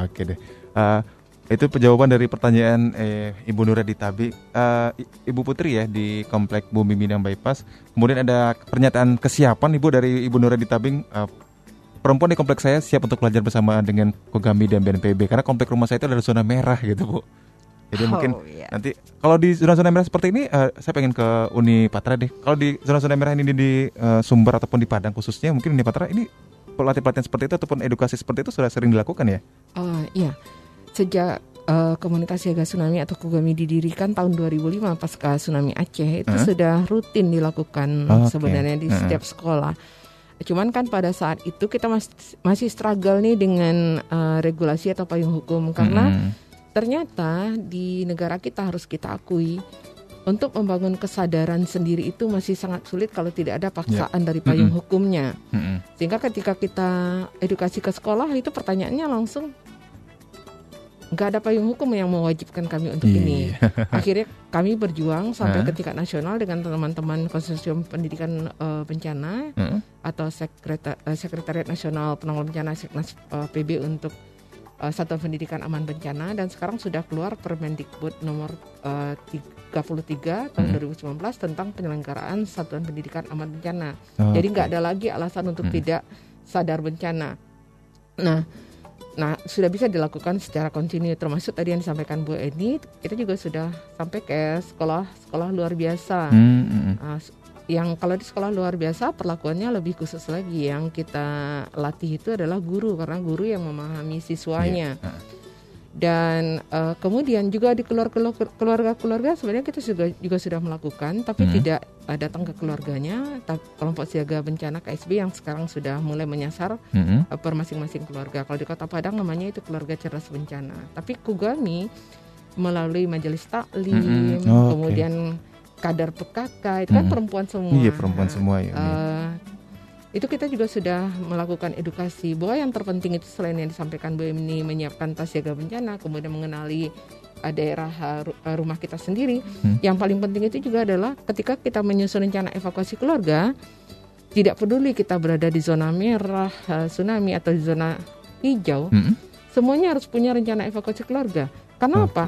Oke okay deh. Uh, itu jawaban dari pertanyaan eh, Ibu Nura di Tabi, uh, Ibu Putri ya di Komplek Bumi Minang Bypass. Kemudian ada pernyataan kesiapan Ibu dari Ibu Nura di Tabing. Uh, perempuan di komplek saya siap untuk belajar bersama dengan Kogami dan BNPB karena komplek rumah saya itu adalah zona merah gitu Bu. Jadi oh, mungkin yeah. nanti kalau di zona-zona merah seperti ini, uh, saya pengen ke Uni Patra deh. Kalau di zona-zona merah ini di, di uh, Sumber ataupun di Padang khususnya, mungkin Uni Patra ini pelatihan-pelatihan seperti itu ataupun edukasi seperti itu sudah sering dilakukan ya? Uh, iya sejak uh, komunitas siaga tsunami atau Kogami didirikan tahun 2005 pasca tsunami Aceh itu uh? sudah rutin dilakukan okay. sebenarnya di uh. setiap sekolah. Cuman kan pada saat itu kita masih masih struggle nih dengan uh, regulasi atau payung hukum karena hmm. ternyata di negara kita harus kita akui untuk membangun kesadaran sendiri itu masih sangat sulit kalau tidak ada paksaan dari payung Mm-mm. hukumnya. Mm-mm. Sehingga ketika kita edukasi ke sekolah itu pertanyaannya langsung nggak ada payung hukum yang mewajibkan kami untuk Iya. ini. Akhirnya kami berjuang sampai Hah? ke tingkat nasional dengan teman-teman konsorsium pendidikan eh, bencana Mm-mm. atau eh, sekretariat nasional penanggulangan bencana Seknas eh, PB untuk eh, satuan pendidikan aman bencana dan sekarang sudah keluar Permendikbud nomor eh, 33 tahun Hmm. 2019 tentang penyelenggaraan satuan pendidikan aman bencana. Oke. Jadi nggak ada lagi alasan untuk Hmm. tidak sadar bencana. Nah, nah sudah bisa dilakukan secara kontinu termasuk tadi yang disampaikan Bu Eni, kita juga sudah sampai ke sekolah sekolah luar biasa. Mm, mm, Ah, s- yang kalau di sekolah luar biasa perlakuannya lebih khusus lagi. Yang kita latih itu adalah guru karena guru yang memahami siswanya. Iya. Ah. Dan eh, kemudian juga di keluarga keluarga-keluarga sebenarnya kita juga juga sudah melakukan, tapi Hmm. tidak eh, datang ke keluarganya. Kelompok siaga bencana KSB yang sekarang sudah mulai menyasar Mm-mm. eh, per masing-masing keluarga. Kalau di Kota Padang namanya itu keluarga cerdas bencana. Tapi Kugami melalui majelis taklim, Mm-mm. Oh, kemudian kader PKK itu kan Mm. perempuan semua. Iya perempuan semua ya. Uni. Itu kita juga sudah melakukan edukasi bahwa yang terpenting itu selain yang disampaikan Bu ini menyiapkan tas siaga bencana, kemudian mengenali eh, daerah eh, eh, rumah kita sendiri. Hmm. Yang paling penting itu juga adalah ketika kita menyusun rencana evakuasi keluarga, tidak peduli kita berada di zona merah, tsunami atau di zona hijau, Mm-mm. semuanya harus punya rencana evakuasi keluarga. Karena Oke. apa?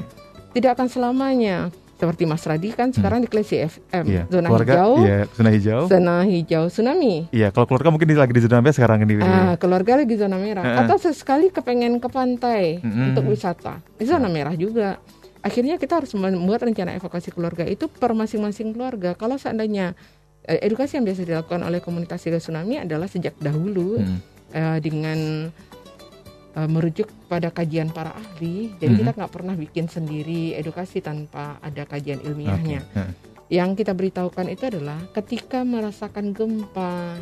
Tidak akan selamanya seperti Mas Radi kan sekarang di Klesi FM, Iya. zona keluarga, hijau, Iya, zona hijau. zona hijau tsunami. Iya, kalau keluarga mungkin di- lagi di zona merah sekarang ini. Ah, keluarga lagi zona merah. Heeh. Atau sesekali kepengen ke pantai Mm-mm. untuk wisata. Di zona merah juga. Akhirnya kita harus membuat rencana evakuasi keluarga itu per masing-masing keluarga. Kalau seandainya eh, edukasi yang biasa dilakukan oleh komunitas siaga tsunami adalah sejak dahulu Mm. eh, dengan eh, merujuk pada kajian para ahli. Jadi Mhm. kita nggak pernah bikin sendiri edukasi tanpa ada kajian ilmiahnya Heeh. yang kita beritahukan itu adalah ketika merasakan gempa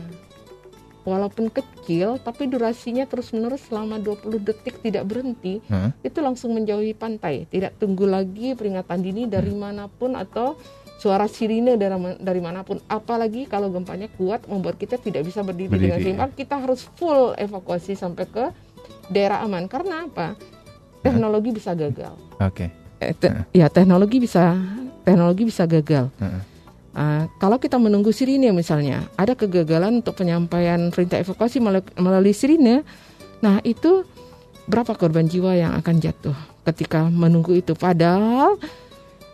walaupun kecil tapi durasinya terus-menerus selama 20 detik tidak berhenti Heeh. itu langsung menjauhi pantai tidak tunggu lagi peringatan dini dari mana pun atau suara sirine dari, dari mana pun apalagi kalau gempanya kuat membuat kita tidak bisa berdiri, Berdiri, dengan seimbang kita harus full evakuasi sampai ke daerah aman karena apa teknologi bisa gagal Oke. Eh, te- ya teknologi bisa teknologi bisa gagal. Heeh. Ah, kalau kita menunggu sirine misalnya, ada kegagalan untuk penyampaian perintah evakuasi melalui, sirine. Nah itu berapa korban jiwa yang akan jatuh ketika menunggu itu? Padahal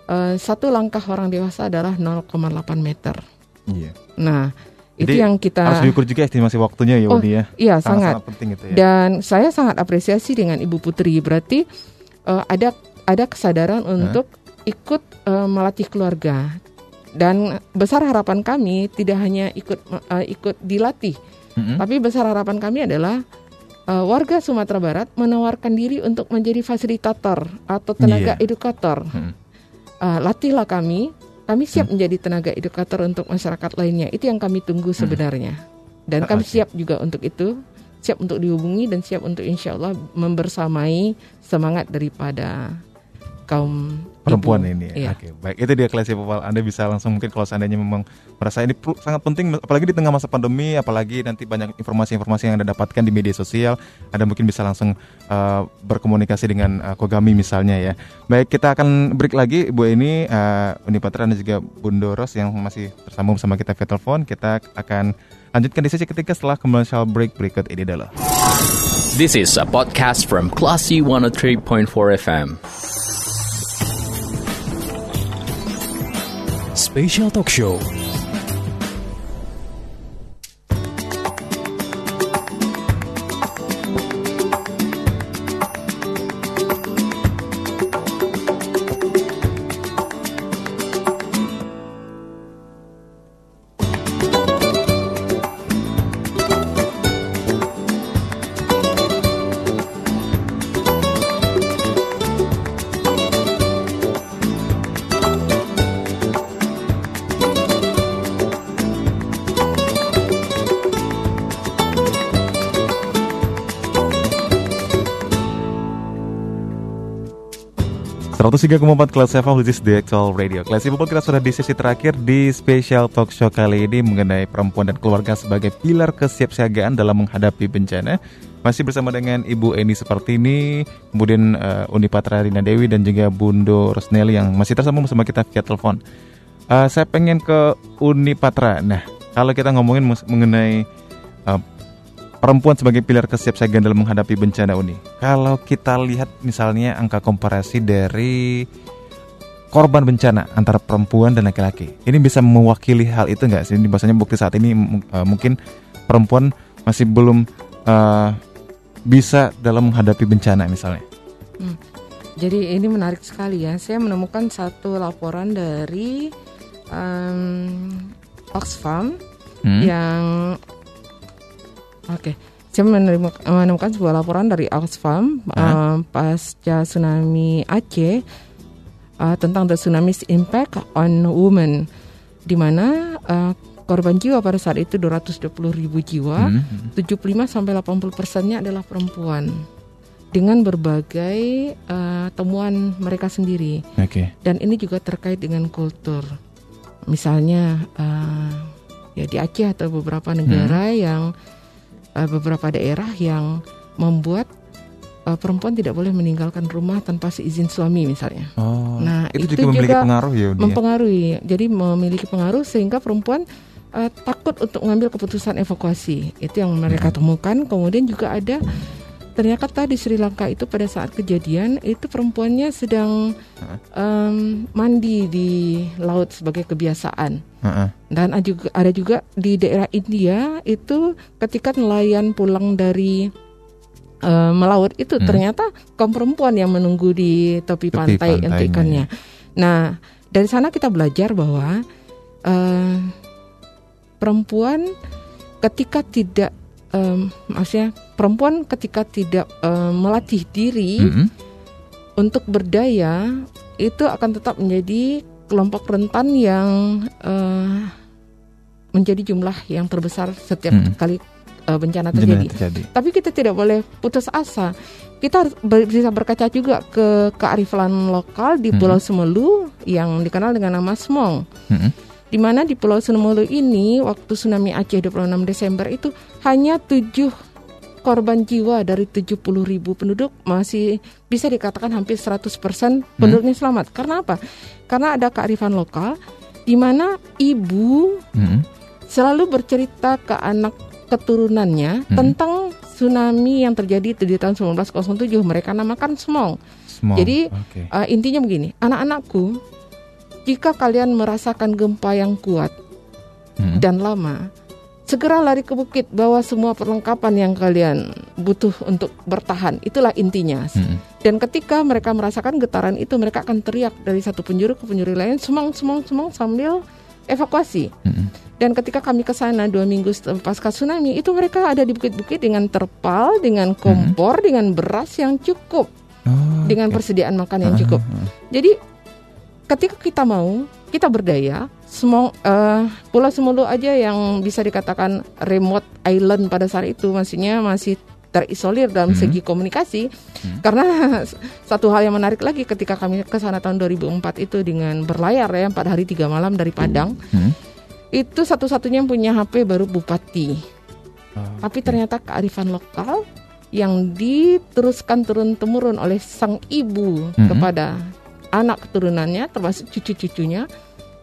eh, satu langkah orang dewasa adalah 0,8 meter. Iya. Nah itu Jadi, yang kita Harus diukur juga estimasi waktunya ya, Oh, ya. iya sangat. Sangat-sangat penting itu ya. Dan saya sangat apresiasi dengan Ibu Putri. Berarti eh, ada ada kesadaran untuk ikut eh, melatih keluarga. Dan besar harapan kami tidak hanya ikut eh, ikut dilatih, Mm-mm. tapi besar harapan kami adalah eh, warga Sumatera Barat menawarkan diri untuk menjadi fasilitator atau tenaga Iya. edukator. Mm. Eh, latihlah kami, kami siap menjadi tenaga edukator untuk masyarakat lainnya. Itu yang kami tunggu sebenarnya. Dan kami Oke. siap juga untuk itu, siap untuk dihubungi dan siap untuk insya Allah membersamai semangat daripada kaum perempuan ibu. ini. ya. Iya. Oke, baik. Itu dia kelas Popal. Anda bisa langsung mungkin kalau seandainya memang merasa ini sangat penting apalagi di tengah masa pandemi, apalagi nanti banyak informasi-informasi yang Anda dapatkan di media sosial, Anda mungkin bisa langsung uh, berkomunikasi dengan uh, Kogami misalnya ya. Baik, kita akan break lagi Bu ini uh, Uni Patra dan juga Bunda Ros yang masih tersambung sama kita via telepon. Kita akan lanjutkan di sesi ketiga setelah commercial break berikut ini dulu. This is a podcast from Classy 103.4 FM. Special Talk Show. 103,4 Kelas FM This is the actual radio. Kelas People kita sudah di sesi terakhir di special talk show kali ini Mengenai perempuan dan keluarga sebagai pilar kesiapsiagaan dalam menghadapi bencana. Masih bersama dengan Ibu Eni seperti ini Kemudian uh, Uni Patra Rina Dewi dan juga Bundo Rosnelli yang masih tersambung bersama kita via telepon. Uh, Saya pengen ke Uni Patra. Nah kalau kita ngomongin mengenai uh, perempuan sebagai pilar kesiapsiagaan dalam menghadapi bencana Uni. Kalau kita lihat misalnya angka komparasi dari korban bencana antara perempuan dan laki-laki, ini bisa mewakili hal itu nggak sih? Ini bahasanya bukti saat ini uh, mungkin perempuan masih belum uh, bisa dalam menghadapi bencana misalnya. Hmm. Jadi ini menarik sekali ya. Saya menemukan satu laporan dari um, Oxfam hmm. yang Oke. Okay. Saya menemukan sebuah laporan dari Oxfam uh, pasca tsunami Aceh uh, tentang the tsunami's impact on women, di mana uh, korban jiwa pada saat itu 220 ribu jiwa, hmm. 75 sampai 80 persennya adalah perempuan dengan berbagai uh, temuan mereka sendiri. Okay. Dan ini juga terkait dengan kultur, misalnya uh, ya di Aceh atau beberapa negara hmm. yang uh, beberapa daerah yang membuat uh, perempuan tidak boleh meninggalkan rumah tanpa seizin suami misalnya. Oh, nah itu, itu juga memiliki juga pengaruh ya. Mempengaruhi, jadi memiliki pengaruh sehingga perempuan uh, takut untuk mengambil keputusan evakuasi. Itu yang mereka hmm. temukan. Kemudian juga ada ternyata di Sri Lanka itu pada saat kejadian itu perempuannya sedang um, mandi di laut sebagai kebiasaan uh-uh. dan ada juga ada juga di daerah India itu ketika nelayan pulang dari uh, melaut itu hmm. ternyata kaum perempuan yang menunggu di tepi, tepi pantai untuk ikannya. Nah dari sana kita belajar bahwa uh, perempuan ketika tidak um, maksudnya perempuan ketika tidak um, melatih diri mm -hmm. untuk berdaya itu akan tetap menjadi kelompok rentan yang uh, menjadi jumlah yang terbesar setiap mm -hmm. kali uh, bencana terjadi. terjadi. Tapi kita tidak boleh putus asa. Kita harus bisa berkaca juga ke kearifan lokal di Pulau mm -hmm. Semelu yang dikenal dengan nama Smong. Mm -hmm di mana di Pulau Senumulu ini waktu tsunami Aceh 26 Desember itu hanya 7 korban jiwa dari 70 ribu penduduk masih bisa dikatakan hampir 100% penduduknya hmm. selamat. Karena apa? Karena ada kearifan lokal di mana ibu hmm. selalu bercerita ke anak keturunannya hmm. tentang tsunami yang terjadi di tahun 1907. Mereka namakan Smong. Smong. Jadi okay. uh, intinya begini, anak-anakku jika kalian merasakan gempa yang kuat hmm. dan lama, segera lari ke bukit bawa semua perlengkapan yang kalian butuh untuk bertahan. Itulah intinya. Hmm. Dan ketika mereka merasakan getaran itu, mereka akan teriak dari satu penjuru ke penjuru lain, semang, semang, semang sambil evakuasi. Hmm. Dan ketika kami ke sana dua minggu pasca tsunami, itu mereka ada di bukit-bukit dengan terpal, dengan kompor, hmm. dengan beras yang cukup, oh, dengan okay. persediaan makan yang cukup. Uh, uh. Jadi ketika kita mau kita berdaya semua uh, Pulau Semulu aja yang bisa dikatakan remote island pada saat itu maksudnya masih terisolir dalam hmm. segi komunikasi hmm. karena satu hal yang menarik lagi ketika kami ke sana tahun 2004 itu dengan berlayar ya empat hari tiga malam dari Padang hmm. itu satu-satunya yang punya HP baru bupati oh, tapi ternyata kearifan lokal yang diteruskan turun temurun oleh sang ibu hmm. kepada anak keturunannya termasuk cucu-cucunya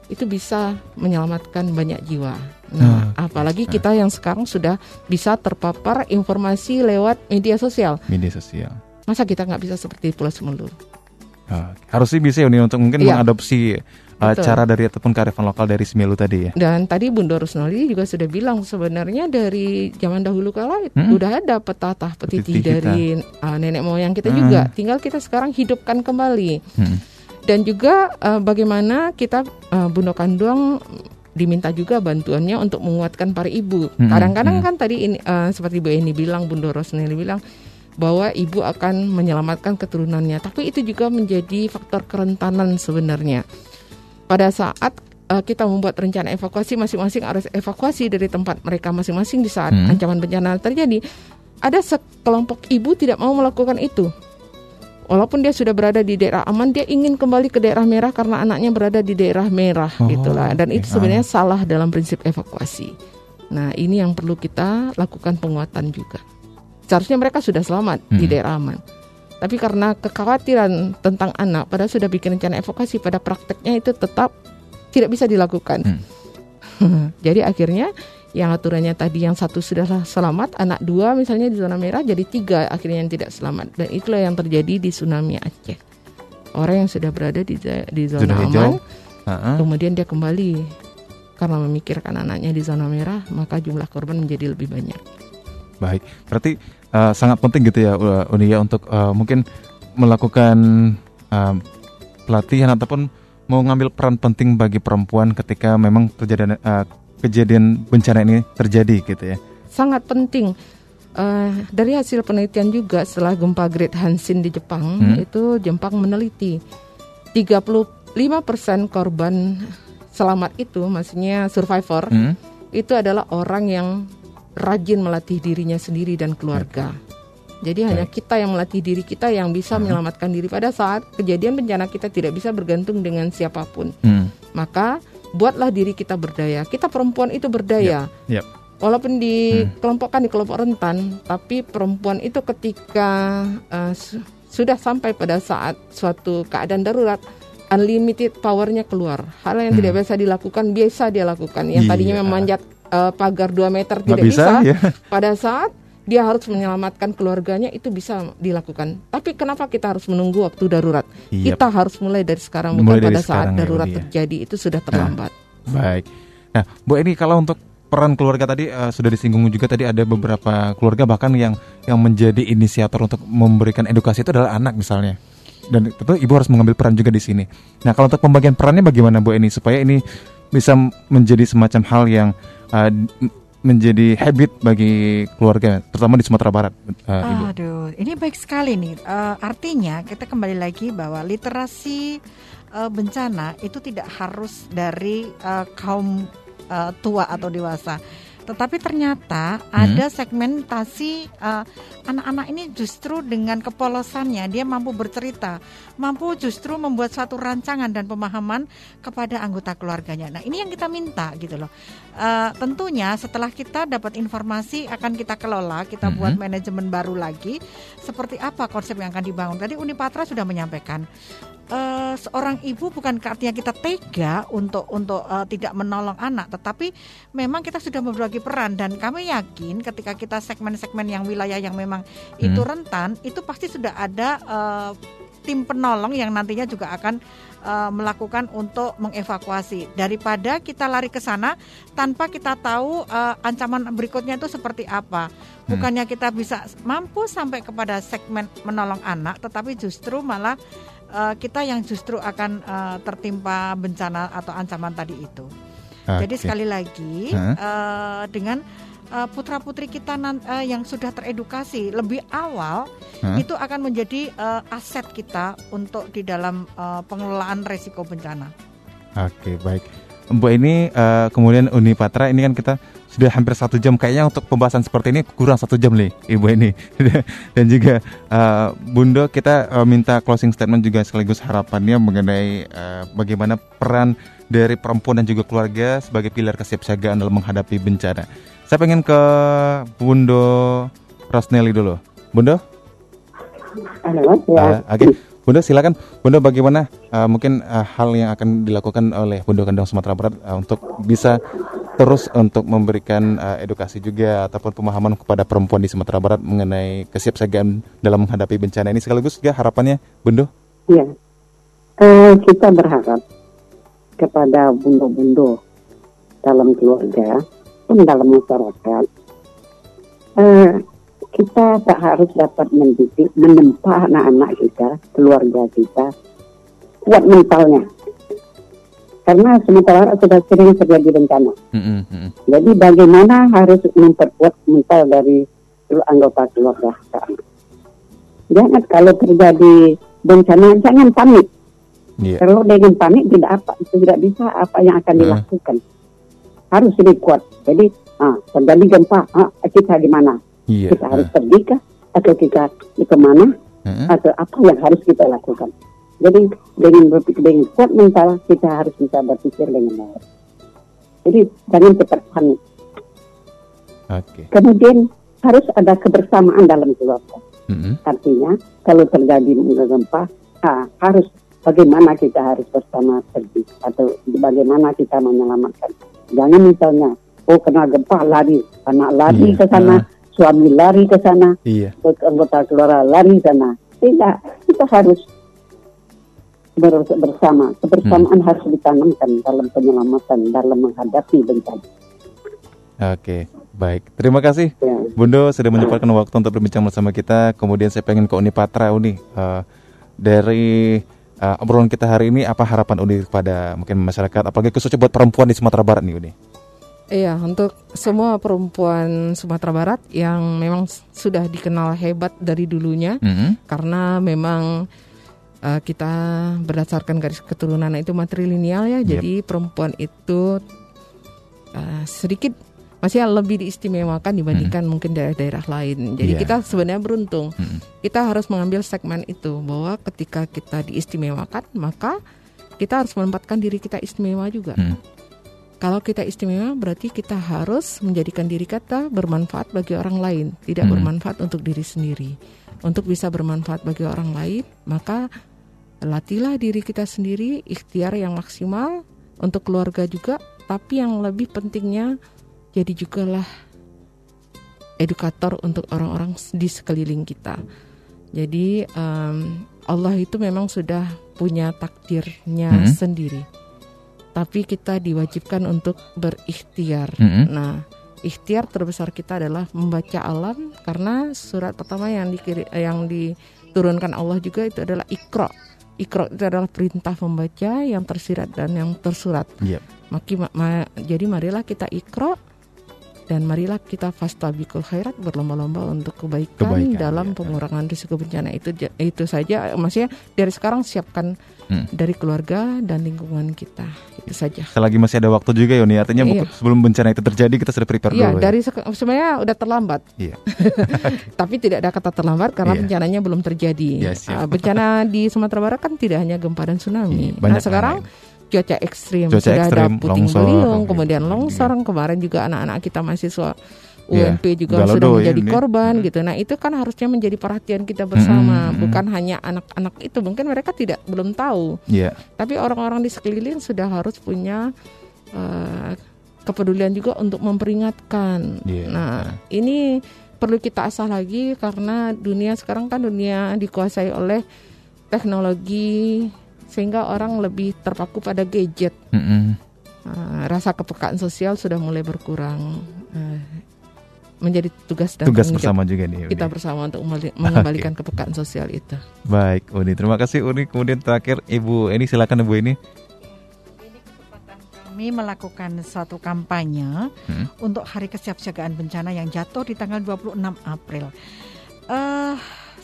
itu bisa menyelamatkan banyak jiwa. Nah, oh, apalagi kita yang sekarang sudah bisa terpapar informasi lewat media sosial. Media sosial. Masa kita nggak bisa seperti Pulau Semulu? Oh, harus sih bisa ya untuk mungkin ya. mengadopsi uh, cara dari ataupun kearifan lokal dari Semelu tadi ya. Dan tadi Bunda Rusnoli juga sudah bilang sebenarnya dari zaman dahulu kala hmm? udah ada petata petiti, petiti dari uh, nenek moyang kita hmm. juga. Tinggal kita sekarang hidupkan kembali. Hmm dan juga uh, bagaimana kita uh, Bunda Kanduang diminta juga bantuannya untuk menguatkan para ibu. Kadang-kadang hmm, kan tadi ini uh, seperti Bu Eni bilang, Bunda Rosneli bilang bahwa ibu akan menyelamatkan keturunannya. Tapi itu juga menjadi faktor kerentanan sebenarnya. Pada saat uh, kita membuat rencana evakuasi masing-masing harus evakuasi dari tempat mereka masing-masing di saat hmm. ancaman bencana terjadi. Ada sekelompok ibu tidak mau melakukan itu walaupun dia sudah berada di daerah aman, dia ingin kembali ke daerah merah karena anaknya berada di daerah merah Oh, gitulah. Dan itu sebenarnya salah dalam prinsip evakuasi. Nah, ini yang perlu kita lakukan penguatan juga. Seharusnya mereka sudah selamat di Hmm. daerah aman. Tapi karena kekhawatiran tentang anak, pada sudah bikin rencana evakuasi, pada prakteknya itu tetap tidak bisa dilakukan. jadi akhirnya yang aturannya tadi yang satu sudah selamat, anak dua misalnya di zona merah, jadi tiga akhirnya yang tidak selamat. Dan itulah yang terjadi di tsunami Aceh. Orang yang sudah berada di di zona, Zona aman, Ha-ha. kemudian dia kembali karena memikirkan anaknya di zona merah, maka jumlah korban menjadi lebih banyak. Baik, berarti uh, sangat penting gitu ya uh, Uni ya untuk uh, mungkin melakukan um, pelatihan ataupun mau ngambil peran penting bagi perempuan ketika memang terjadi uh, kejadian bencana ini terjadi gitu ya. Sangat penting. Eh, dari hasil penelitian juga setelah gempa Great Hanshin di Jepang Hmm. itu Jepang meneliti 35% korban selamat itu maksudnya survivor Hmm? itu adalah orang yang rajin melatih dirinya sendiri dan keluarga. Jadi hanya kita yang melatih diri kita yang bisa menyelamatkan diri pada saat kejadian bencana kita tidak bisa bergantung dengan siapa pun. Hmm. Maka buatlah diri kita berdaya. Kita perempuan itu berdaya. Yap. Walaupun dikelompokkan di kelompok rentan, tapi perempuan itu ketika uh, su- sudah sampai pada saat suatu keadaan darurat, unlimited powernya keluar. Hal yang tidak biasa dilakukan biasa dia lakukan. Yang tadinya Iya. memanjat uh, pagar 2 meter Nggak tidak bisa, bisa. ya. Pada saat dia harus menyelamatkan keluarganya itu bisa dilakukan. Tapi kenapa kita harus menunggu waktu darurat? Yap. Kita harus mulai dari sekarang bukan Mulai dari pada saat ya, darurat ya. terjadi itu sudah terlambat. Baik. Nah, Bu ini kalau untuk peran keluarga tadi uh, sudah disinggung juga tadi ada beberapa keluarga bahkan yang yang menjadi inisiator untuk memberikan edukasi itu adalah anak misalnya. Dan tentu ibu harus mengambil peran juga di sini. Nah, kalau untuk pembagian perannya bagaimana Bu ini supaya ini bisa menjadi semacam hal yang uh, menjadi habit bagi keluarga terutama di Sumatera Barat, uh, Ibu. Aduh, ini baik sekali nih. Eh, artinya kita kembali lagi bahwa literasi eh, bencana itu tidak harus dari eh, kaum eh, tua atau dewasa. Tetapi ternyata ada segmentasi eh, anak-anak ini justru dengan kepolosannya dia mampu bercerita, mampu justru membuat suatu rancangan dan pemahaman kepada anggota keluarganya. Nah ini yang kita minta gitu loh. Eh, tentunya setelah kita dapat informasi akan kita kelola, kita buat manajemen baru lagi. Seperti apa konsep yang akan dibangun? Tadi Unipatra sudah menyampaikan eh, seorang ibu bukan artinya kita tega untuk untuk eh, tidak menolong anak, tetapi memang kita sudah berbagi peran dan kami yakin ketika kita segmen-segmen yang wilayah yang memang itu rentan, itu pasti sudah ada eh, tim penolong yang nantinya juga akan melakukan untuk mengevakuasi. Daripada kita lari ke sana tanpa kita tahu eh, ancaman berikutnya itu seperti apa. Bukannya kita bisa mampu sampai kepada segmen menolong anak, tetapi justru malah eh, kita yang justru akan eh, tertimpa bencana atau ancaman tadi itu. Jadi Oke. sekali lagi Hah? eh, dengan eh, putra-putri kita nan- eh, yang sudah teredukasi lebih awal Hah? itu akan menjadi eh, aset kita untuk di dalam eh, pengelolaan resiko bencana. Oke baik Bu ini eh, kemudian Uni Patra ini kan kita sudah hampir satu jam kayaknya untuk pembahasan seperti ini kurang satu jam nih Ibu ini dan juga eh, Bundo kita eh, minta closing statement juga sekaligus harapannya mengenai eh, bagaimana peran dari perempuan dan juga keluarga sebagai pilar kesiapsiagaan dalam menghadapi bencana. Saya pengen ke Bundo Rosnelli dulu. Bundo? Halo, ya. Ah, Oke, Bunda silakan. Bunda bagaimana uh, mungkin uh, hal yang akan dilakukan oleh Bunda Kandang Sumatera Barat uh, untuk bisa terus untuk memberikan uh, edukasi juga ataupun pemahaman kepada perempuan di Sumatera Barat mengenai kesiapsiagaan dalam menghadapi bencana ini sekaligus juga harapannya Bunda. Ya, Eh, kita berharap kepada bundo-bundo dalam keluarga pun dalam masyarakat, eh, kita tak harus dapat mendidik, menempa anak-anak kita, keluarga kita, kuat mentalnya. Karena Barat sudah sering terjadi bencana. Mm-mm, mm-mm. Jadi bagaimana harus memperkuat mental dari seluruh anggota keluarga. Jangan kalau terjadi bencana jangan panik. Iya. Kalau dengan panik tidak apa tidak bisa apa yang akan Hmm. dilakukan. Harus lebih kuat. Jadi ah, terjadi gempa, ah, kita di mana? Iya. Kita harus pergi kah? Atau kita ke mana? Hmm. atau apa yang harus kita lakukan. Jadi dengan berpikir dengan kuat mental kita harus bisa berpikir dengan baik. Jadi jangan cepat panik. Oke. Kemudian harus ada kebersamaan dalam keluarga. Mm-mm. Artinya kalau terjadi gempa ah, harus bagaimana kita harus bersama pergi atau bagaimana kita menyelamatkan. Jangan misalnya oh kena gempa lari, anak lari Iya, ke sana, ah. suami lari ke sana, Iya. anggota keluarga lari ke sana. Tidak, kita harus bersama. Kebersamaan harus ditanamkan dalam penyelamatan, dalam menghadapi bencana. Oke, baik. Terima kasih Ya. Bundo sudah menyempatkan waktu untuk berbincang bersama kita. Kemudian saya pengen ke Uni Patra Uni. Eh, dari eh, obrolan kita hari ini apa harapan Uni kepada mungkin masyarakat apalagi khususnya buat perempuan di Sumatera Barat nih Uni. Iya, untuk semua perempuan Sumatera Barat yang memang sudah dikenal hebat dari dulunya, Mm-mm. karena memang uh, kita berdasarkan garis keturunan itu matrilineal ya, Yep. jadi perempuan itu uh, sedikit masih lebih diistimewakan dibandingkan mungkin daerah-daerah lain. Jadi Iya. kita sebenarnya beruntung. Mm-mm. Kita harus mengambil segmen itu bahwa ketika kita diistimewakan, maka kita harus menempatkan diri kita istimewa juga. Mm. Kalau kita istimewa berarti kita harus menjadikan diri kita bermanfaat bagi orang lain, tidak Hmm. bermanfaat untuk diri sendiri. Untuk bisa bermanfaat bagi orang lain, maka latihlah diri kita sendiri, ikhtiar yang maksimal untuk keluarga juga, tapi yang lebih pentingnya jadi jugalah edukator untuk orang-orang di sekeliling kita. Jadi em, Allah itu memang sudah punya takdirnya Hmm. sendiri tapi kita diwajibkan untuk berikhtiar. Mm-mm. Nah, ikhtiar terbesar kita adalah membaca alam karena surat pertama yang dikiri, yang diturunkan Allah juga itu adalah Iqra. Iqra itu adalah perintah membaca yang tersirat dan yang tersurat. Yep. Maki, ma- ma- jadi marilah kita Iqra dan marilah kita fastabiqul khairat berlomba-lomba untuk kebaikan, Kebaikan, dalam iya. pengurangan risiko bencana itu itu saja maksudnya dari sekarang siapkan Hmm. dari keluarga dan lingkungan kita itu saja. Selagi masih ada waktu juga Yoni, artinya Iya. sebelum bencana itu terjadi kita sudah prepare Iya, dulu. ya. dari sek- sebenarnya udah terlambat, Iya. tapi tidak ada kata terlambat karena Iya. bencananya belum terjadi. Iya, siap. Ah, bencana di Sumatera Barat kan tidak hanya gempa dan tsunami. Iya, nah, sekarang lain. Cuaca ekstrim Cuaca sudah ekstrim, ada puting longsor, beliung, gitu. kemudian Iya. longsor. Kemarin juga anak-anak kita mahasiswa Iya, UMP juga Galodo sudah menjadi ini. korban gitu. Nah, itu kan harusnya menjadi perhatian kita bersama, Mm, mm, bukan hanya anak-anak itu. Mungkin mereka tidak belum tahu, Iya. tapi orang-orang di sekeliling sudah harus punya eh, kepedulian juga untuk memperingatkan. Iya. Nah, ini perlu kita asah lagi karena dunia sekarang kan dunia dikuasai oleh teknologi sehingga orang lebih terpaku pada gadget. Mm-mm. Eh, rasa kepekaan sosial sudah mulai berkurang. Eh, menjadi tugas dan Tugas bersama juga nih. Uni. kita bersama untuk mengembali- mengembalikan kepekaan sosial itu. Baik, Uni. Terima kasih Uni. Kemudian terakhir Ibu ini silakan Ibu ini. Ini kesempatan kami melakukan suatu kampanye Hmm. untuk Hari Kesiapsiagaan Bencana yang jatuh di tanggal 26 April. Eh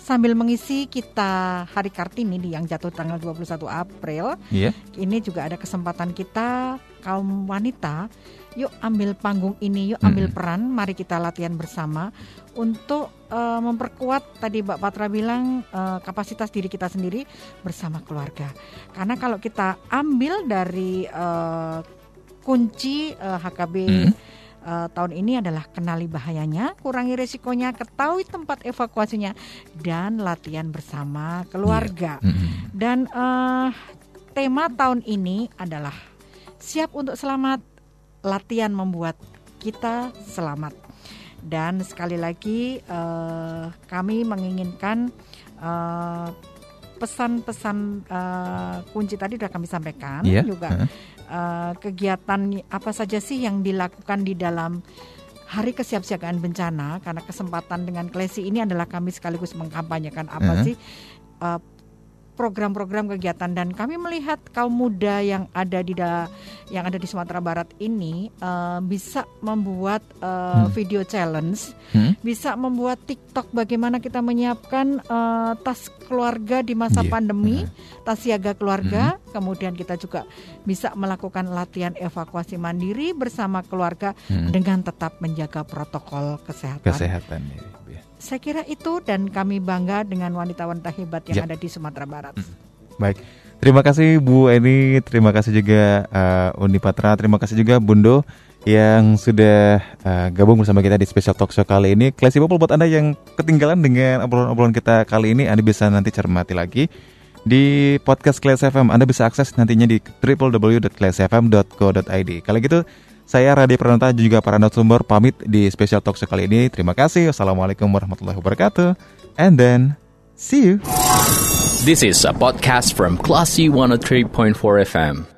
sambil mengisi kita Hari Kartini di yang jatuh tanggal 21 April, Iya. ini juga ada kesempatan kita kaum wanita, yuk ambil panggung ini, yuk ambil Mm-mm. peran, mari kita latihan bersama untuk eh, memperkuat tadi Mbak Patra bilang eh, kapasitas diri kita sendiri bersama keluarga. Karena kalau kita ambil dari eh, kunci eh, HKB Mm. Eh, tahun ini adalah kenali bahayanya, kurangi resikonya, ketahui tempat evakuasinya, dan latihan bersama keluarga. Mm-mm. Dan eh, tema tahun ini adalah siap untuk selamat, latihan membuat kita selamat. Dan sekali lagi eh, kami menginginkan pesan-pesan eh, kunci tadi sudah kami sampaikan Iya. juga Heeh. Eh, kegiatan apa saja sih yang dilakukan di dalam Hari Kesiapsiagaan Bencana karena kesempatan dengan Klesi ini adalah kami sekaligus mengkampanyekan apa Mhm. sih eh, program-program kegiatan dan kami melihat kaum muda yang ada di da- yang ada di Sumatera Barat ini uh, bisa membuat uh, hmm. video challenge, hmm? bisa membuat TikTok bagaimana kita menyiapkan uh, tas keluarga di masa yeah. pandemi, hmm. tas siaga keluarga, hmm. kemudian kita juga bisa melakukan latihan evakuasi mandiri bersama keluarga hmm. dengan tetap menjaga protokol kesehatan. Kesehatan. Ya. Ya. Saya kira itu dan kami bangga dengan wanita-wanita hebat yang ya. ada di Sumatera Barat. Baik. Terima kasih Bu Eni, terima kasih juga uh, Uni Patra, terima kasih juga Bundo yang sudah uh, gabung bersama kita di Special Talk Show kali ini. Classy People buat Anda yang ketinggalan dengan obrolan-obrolan kita kali ini, Anda bisa nanti cermati lagi di podcast Class FM. Anda bisa akses nantinya di www.classfm.co.id. Kalau gitu, saya Radhi Pranata juga para narasumber pamit di Special Talk Show kali ini. Terima kasih. Wassalamualaikum warahmatullahi wabarakatuh. And then, see you. This is a podcast from Classy 103.4 FM.